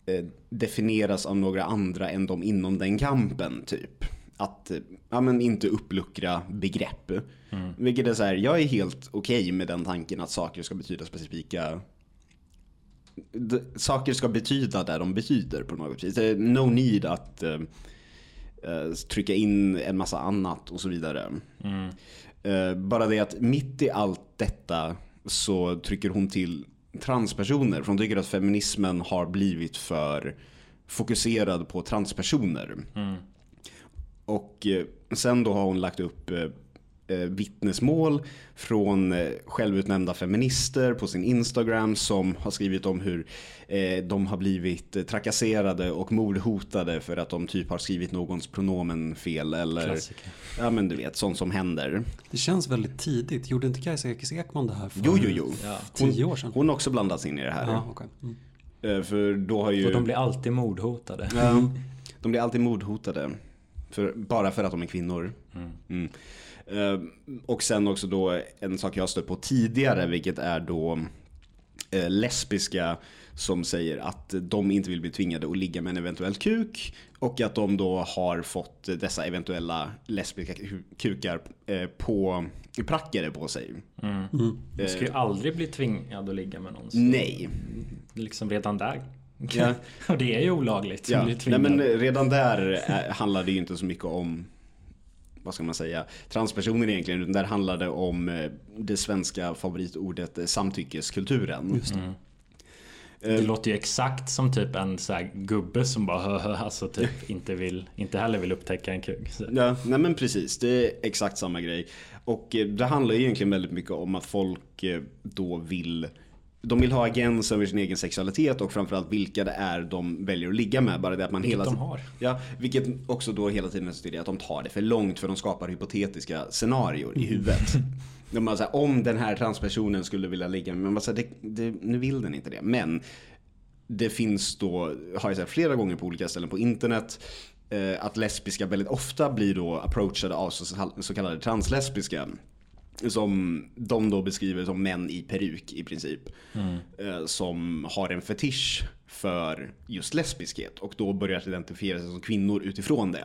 eh, definieras av några andra än de inom den kampen typ. Att ja, men inte uppluckra begrepp. Vilket är så här, jag är helt okej med den tanken att saker ska betyda specifika saker ska betyda där de betyder på något vis. Det är no need att eh, trycka in en massa annat och så vidare. Eh, bara det att mitt i allt detta så trycker hon till transpersoner. För hon tycker att feminismen har blivit för fokuserad på transpersoner. Och eh, sen då har hon lagt upp vittnesmål från eh, självutnämnda feminister på sin Instagram som har skrivit om hur eh, de har blivit eh, trakasserade och mordhotade för att de typ har skrivit någons pronomen fel eller Klassiker. ja men du vet sånt som händer. Det känns väldigt tidigt. Gjorde inte Kajsa Ekis Ekman det här för Jo, jo, jo. Ja. tio år sedan? Hon har också blandats in i det här. Ja, okej. mm. Eh, För då har ju... Och de blir alltid mordhotade. Ja, de blir alltid mordhotade. För, bara för att de är kvinnor. Mm. Eh, Och sen också då en sak jag har stött på tidigare, vilket är då eh, lesbiska som säger att de inte vill bli tvingade att ligga med en eventuell kuk. Och att de då har fått dessa eventuella lesbiska ku- kukar eh, på prackare på sig. Du ska ju aldrig bli tvingad att ligga med någon. så Nej. Liksom redan där. Ja. Och det är ju olagligt. Ja, nej men redan där eh, handlar det ju inte så mycket om vad ska man säga, transpersoner egentligen. Utan där handlar det om eh, det svenska favoritordet eh, samtyckeskulturen. Just det. Det låter ju exakt som typ en så gubbe som bara hö, hö, alltså typ inte vill, inte heller vill upptäcka en kuk. Så. Ja, nej men precis. Det är exakt samma grej. Och eh, det handlar egentligen väldigt mycket om att folk eh, då vill de vill ha agens över sin egen sexualitet och framförallt vilka det är de väljer att ligga med. Bara det att man Vilket hela de har. Ja, vilket också då hela tiden i att de tar det för långt för de skapar hypotetiska scenarior i huvudet. De bara så här, om den här transpersonen skulle vilja ligga med, men bara så här, det, det, nu vill den inte det. Men det finns då, har jag sett flera gånger på olika ställen på internet, eh, att lesbiska väldigt ofta blir då approachade av så kallade translesbiska. Som de då beskriver som män i peruk i princip. Eh, som har en fetisch för just lesbiskhet och då börjar identifiera sig som kvinnor utifrån det.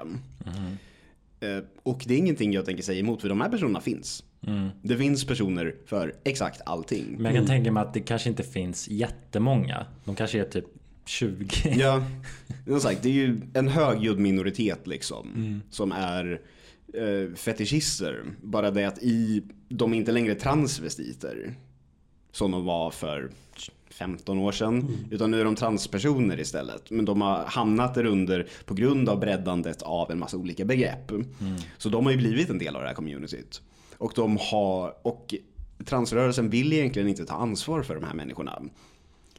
Eh, och det är ingenting jag tänker säga emot för de här personerna finns. Det finns personer för exakt allting. Men jag kan tänka mig att det kanske inte finns jättemånga. De kanske är typ 20. Ja, som sagt, det är ju en högljudd minoritet liksom. Som är eh, fetischister. Bara det att i, de är inte längre transvestiter. Som de var för 15 år sedan. Utan nu är de transpersoner istället. Men de har hamnat där under på grund av breddandet av en massa olika begrepp. Så de har ju blivit en del av det här communityt. Och de har, och transrörelsen vill egentligen inte ta ansvar för de här människorna.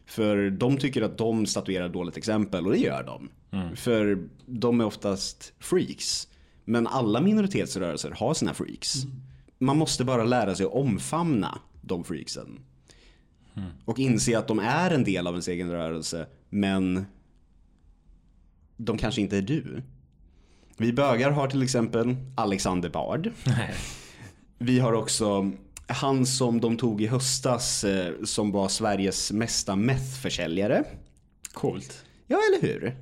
För de tycker att de statuerar dåligt exempel och det gör de. För de är oftast freaks. Men alla minoritetsrörelser har sina freaks. Man måste bara lära sig att omfamna de freaksen. Och inse att de är en del av ens egen rörelse. Men de kanske inte är du. Vi bögar har till exempel Alexander Bard. Nej. Vi har också han som de tog i höstas eh, som var Sveriges mesta methförsäljare. Coolt. Ja, eller hur?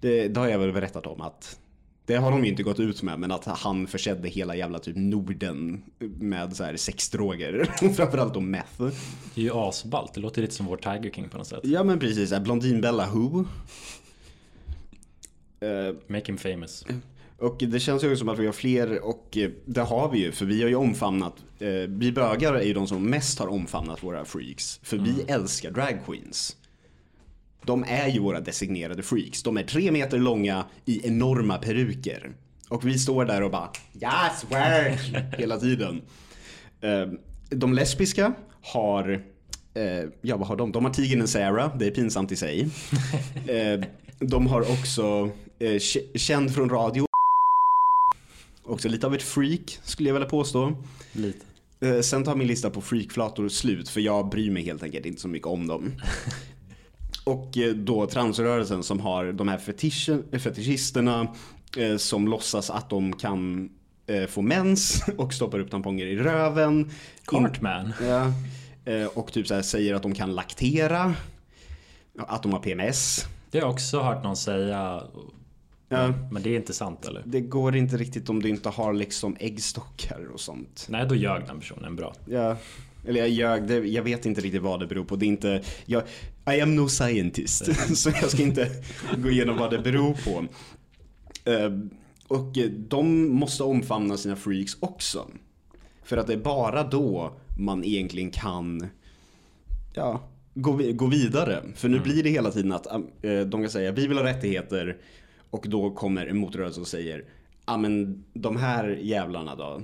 Det, det har jag väl berättat om att det har de ju inte gått ut med, men att han försedde hela jävla typ Norden med så här sexdroger. Framförallt då meth. Det är ju asballt. Det låter lite som vår Tiger King på något sätt. Ja men precis, Blondinbella Who. Eh, Make him famous. Och det känns ju som att vi har fler och eh, det har vi ju för vi har ju omfamnat, eh, vi bögar är ju de som mest har omfamnat våra freaks. För vi älskar drag queens. De är ju våra designerade freaks. De är tre meter långa i enorma peruker. Och vi står där och bara yes work hela tiden. Eh, De lesbiska har, eh, ja vad har de? De har tigern Sarah, det är pinsamt i sig. Eh, De har också eh, känd från radio. Också lite av ett freak skulle jag vilja påstå. Lite. Eh, Sen tar min lista på freakflator slut för jag bryr mig helt enkelt inte så mycket om dem. Och eh, då transrörelsen som har de här fetischen, fetischisterna eh, som låtsas att de kan eh, få mens och stoppar upp tamponger i röven. Cartman. Ja, eh, och typ så här säger att de kan laktera. Att de har PMS. Det har jag också hört någon säga. Ja. Men det är inte sant eller? Det går inte riktigt om du inte har liksom äggstockar och sånt. Nej, då ljög den personen bra. Ja, eller jag ljög, jag vet inte riktigt vad det beror på. Det är inte, jag, I am no scientist. så jag ska inte gå igenom vad det beror på. Eh, och eh, de måste omfamna sina freaks också. För att det är bara då man egentligen kan ja, gå, vi- gå vidare. För nu blir det hela tiden att eh, de kan säga vi vill ha rättigheter och då kommer en motrörelse och säger ja men de här jävlarna då.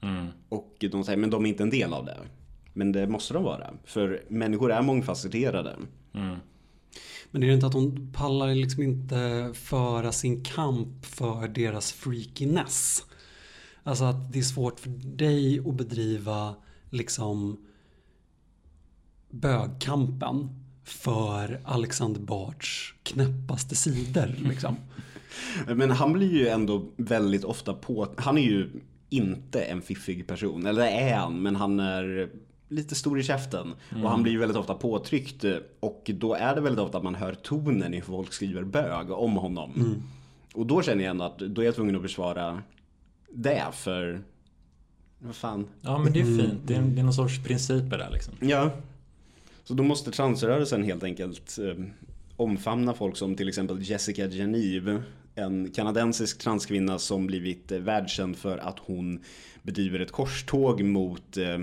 Mm. Och de säger men de är inte en del av det. Men det måste de vara. För människor är mångfacetterade. Mm. Men är det inte att hon pallar liksom inte föra sin kamp för deras freakiness? Alltså att det är svårt för dig att bedriva liksom bögkampen för Alexander Bards knäppaste sidor. Liksom. Men han blir ju ändå väldigt ofta på... Han är ju inte en fiffig person. Eller är han, men han är lite stor i käften. Och han blir väldigt ofta påtryckt. Och då är det väldigt ofta att man hör tonen i hur folk skriver bög om honom. Och då känner jag ändå att då är jag tvungen att försvara det för... Vad fan. Ja, men det är fint. Det är, det är någon sorts principer där liksom. Ja. Så då måste transrörelsen helt enkelt eh, omfamna folk som till exempel Jessica Geneve. En kanadensisk transkvinna som blivit eh, världskänd för att hon bedriver ett korståg mot eh,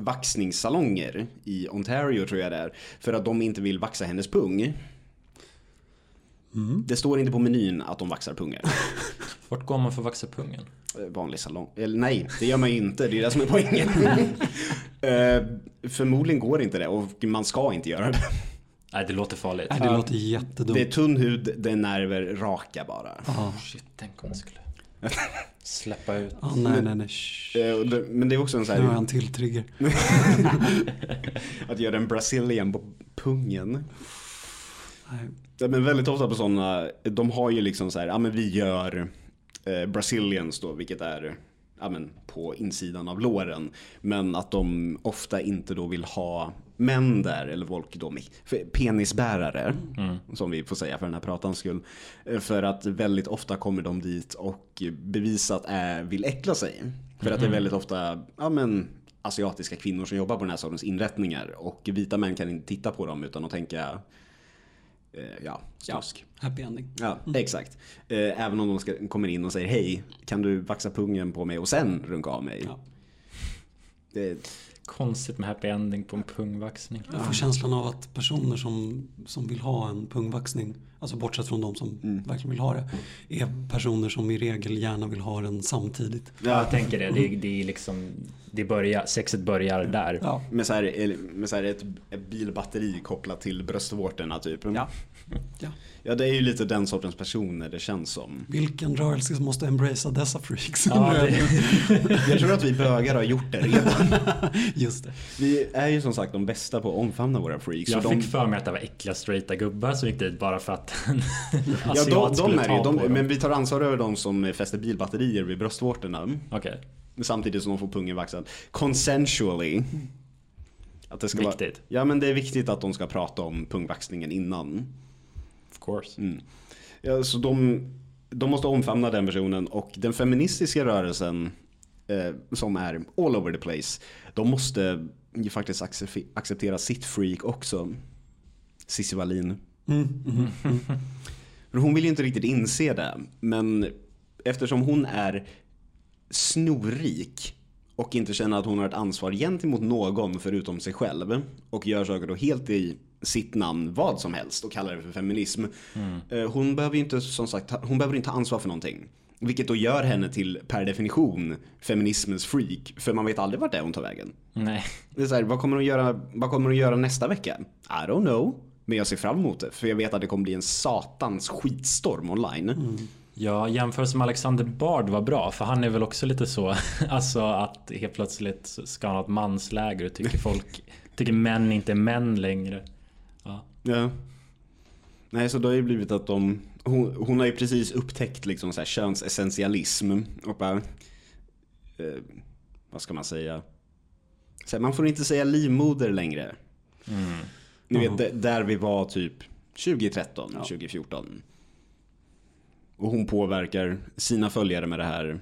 vaxningssalonger i Ontario tror jag det är. För att de inte vill vaxa hennes pung. Det står inte på menyn att de vaxar pungar. Vart går man för att vaxa pungen? Eh, vanlig salong. Eller nej, det gör man ju inte. Det är det som är poängen. Eh, förmodligen går inte det och man ska inte göra det. Nej, det låter farligt. Nej, det låter jättedumt. Det är tunn hud, det är nerver, raka bara. Ja. Shit, tänk om det skulle släppa ut. Ah, nej, nej, nej. shh. Eh, Men det är också en sån Nu har jag här, en till trigger. att göra en brazilian på pungen. Nej. Men väldigt ofta på sådana, de har ju liksom så här, ja men vi gör eh, Brazilians då, vilket är ja, men på insidan av låren. Men att de ofta inte då vill ha män där, eller folk då penisbärare, som vi får säga för den här pratans skull. Eh, För att väldigt ofta kommer de dit och bevisat är, vill äckla sig. För att det är väldigt ofta, ja men asiatiska kvinnor som jobbar på den här sortens inrättningar och vita män kan inte titta på dem utan att tänka eh, ja, snusk. Happy ending. Ja, exakt. Eh, även om de ska, kommer in och säger hej, kan du vaxa pungen på mig och sen runka av mig? Ja. Det, Konstigt med happy ending på en pungvaxning. Jag får känslan av att personer som, som vill ha en pungvaxning, alltså bortsett från de som Mm. verkligen vill ha det, är personer som i regel gärna vill ha den samtidigt. Ja, jag tänker det. Det, det är liksom, det börjar, sexet börjar där. Ja, med så här, med så här ett, ett bilbatteri kopplat till bröstvårtorna typ. ja. Ja. Ja, det är ju lite den sortens personer det känns som. Vilken rörelse som måste embracea dessa freaks? Ja, det, Jag tror att vi bögar har gjort det redan. Just det. Vi är ju som sagt de bästa på att omfamna våra freaks. jag och de, fick för mig att det var äckliga straighta gubbar som gick dit bara för att en ja, asiat de, de skulle är ta ju, de, på dem. men vi tar ansvar över de som fäster bilbatterier vid bröstvårtorna. Okej, Samtidigt som de får pungen vaxad. Consensually. Att det ska vara, viktigt. ja men det är viktigt att de ska prata om pungvaxningen innan. Of course. Mm. Ja, så de, de måste omfamna den personen och den feministiska rörelsen eh, som är all over the place. De måste ju faktiskt accept- acceptera sitt freak också. Cissi Wallin. Mm, mm, mm. Hon vill ju inte riktigt inse det. Men eftersom hon är snorrik och inte känner att hon har ett ansvar gentemot någon förutom sig själv och gör saker då helt i sitt namn vad som helst och kallar det för feminism. Eh, Hon behöver ju inte som sagt, hon behöver inte ta ansvar för någonting. Vilket då gör henne till per definition feminismens freak. För man vet aldrig vart det är hon tar vägen. Nej. Det är så här, vad kommer hon göra, vad kommer hon göra nästa vecka? I don't know. Men jag ser fram emot det. För jag vet att det kommer bli en satans skitstorm online. Ja, jämförelse med Alexander Bard var bra för han är väl också lite så Alltså att helt plötsligt ska han ha ett mansläger och tycker folk Tycker män inte är män längre ja. Ja. Nej, så då har det blivit att de, hon, hon har ju precis upptäckt liksom så här könsessentialism och bara, eh, vad ska man säga? Så här, man får inte säga livmoder längre. mm. Ni vet, Ja. d- där vi var typ 2013, Ja. 2014. Och hon påverkar sina följare med det här.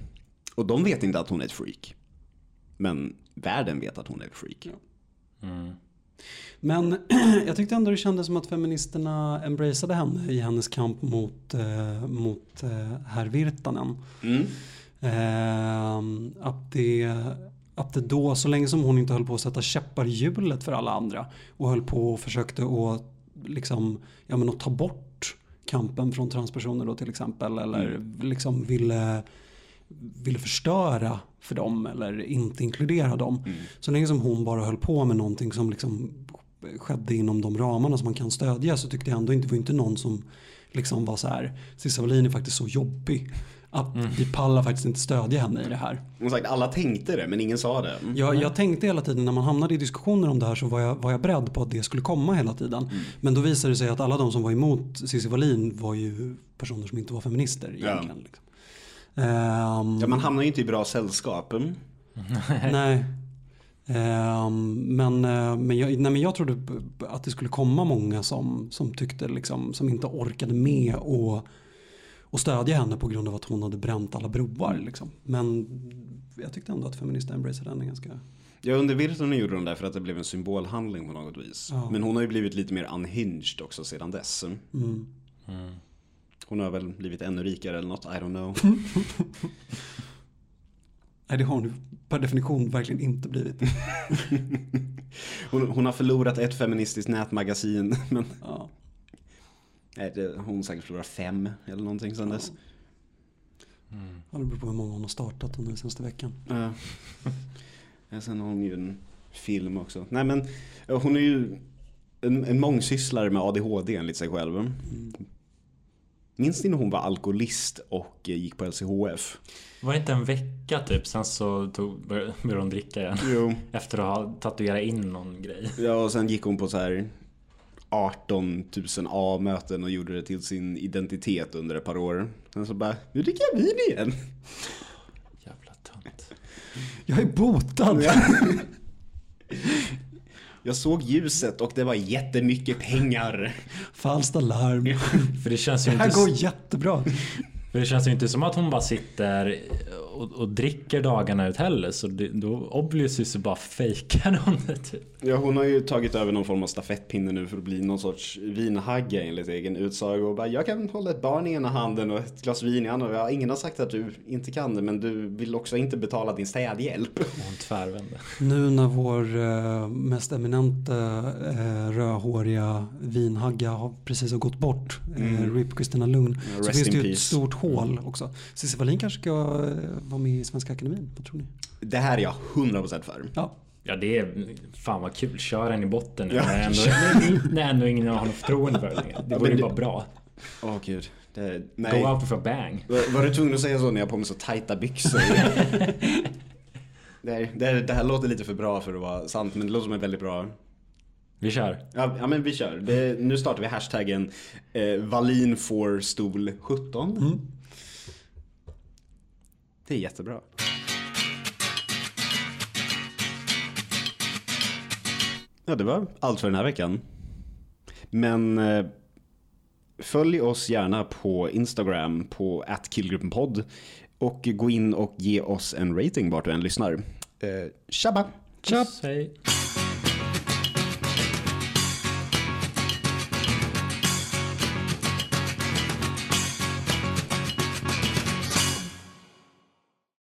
Och de vet inte att hon är ett freak. Men världen vet att hon är ett freak. Mm. Men jag tyckte ändå det kändes som att feministerna embraceade henne i hennes kamp mot, eh, mot eh, herr Virtanen. Mm. Eh, att, det, att det då, så länge som hon inte höll på att sätta käppar i hjulet för alla andra och höll på och försökte att, liksom, ja, men att ta bort kampen från transpersoner då till exempel eller liksom ville, ville förstöra för dem eller inte inkludera dem. Mm. Så länge som hon bara höll på med någonting som liksom skedde inom de ramarna som man kan stödja så tyckte jag ändå inte, det var inte någon som liksom var så här, Cissi Wallin är faktiskt så jobbig att vi pallar faktiskt inte stödja henne i det här. Som sagt, alla tänkte det men ingen sa det. Jag, jag tänkte hela tiden när man hamnade i diskussioner om det här så var jag, var jag beredd på att det skulle komma hela tiden. Men då visade det sig att alla de som var emot Cissi Wallin var ju personer som inte var feminister egentligen. Liksom. Ehm, Ja, man hamnar ju inte i bra sällskap. Nej. Ehm, men, eh, men, jag, nej, men jag trodde att det skulle komma många som, som tyckte liksom, som inte orkade med och, och stödja henne på grund av att hon hade bränt alla broar. Liksom. Men jag tyckte ändå att feminister embraceade henne ganska... Ja, under Virtanen gjorde de det för att det blev en symbolhandling på något vis. Ja. Men hon har ju blivit lite mer unhinged också sedan dess. Mm. Mm. Hon har väl blivit ännu rikare eller något, I don't know. Nej, det har hon ju per definition verkligen inte blivit. Hon, hon har förlorat ett feministiskt nätmagasin. Men Ja. nej, det, hon har säkert förlorat fem eller någonting sedan dess. Mm. Ja, det beror på hur många hon har startat under den senaste veckan. Ja. Ja, sen har hon ju en film också. Nej men ja, hon är ju en, en mångsysslare med ADHD enligt sig själv. Mm. Minns ni när hon var alkoholist och eh, gick på LCHF? Var det inte en vecka typ sen så tog, började började hon dricka igen Jo. Efter att ha tatuerat in någon grej Ja och sen gick hon på så här 18 000 A-möten och gjorde det till sin identitet under ett par år. Sen så bara, nu dricker jag vin igen. Jävla tönt. Jag är botad. Jag såg ljuset och det var jättemycket pengar. Falskt alarm. För det känns ju Det här inte... går jättebra. För det känns ju inte som att hon bara sitter och, och dricker dagarna ut heller. Så det, då obviously så bara fejkar hon det typ. Ja, hon har ju tagit över någon form av stafettpinne nu för att bli någon sorts vinhagga enligt egen utsago. Och bara, jag kan hålla ett barn i ena handen och ett glas vin i andra. Ja, ingen har sagt att du inte kan det, men du vill också inte betala din städhjälp. Hon tvärvände. Nu när vår eh, mest eminenta eh, rödhåriga vinhagga har precis har gått bort, eh, RIP Kristina Lugn, Ja, så finns det ju ett stort hål också. Cissi Wallin kanske ska eh, vara med i Svenska Akademin, vad tror ni? Det här är jag 100% för. Ja, Ja det är fan vad kul. Kör den i botten nu. Ja. När, ändå, när ändå ingen har något förtroende för det längre. Det vore ju bara bra. Åh gud. Det, Go nej. out for a bang. Var, var du tvungen att säga så när jag har på mig så tajta byxor? det, här- det, här- det här låter lite för bra för att vara sant, men det låter som en väldigt bra Vi kör. Ja, ja men vi kör. Det, nu startar vi hashtaggen eh, Wallin får stol 17. Det är jättebra. Ja, det var allt för den här veckan. Men eh, följ oss gärna på Instagram på @killgruppenpodd och gå in och ge oss en rating vart du än lyssnar. Eh, tjabba! Puss.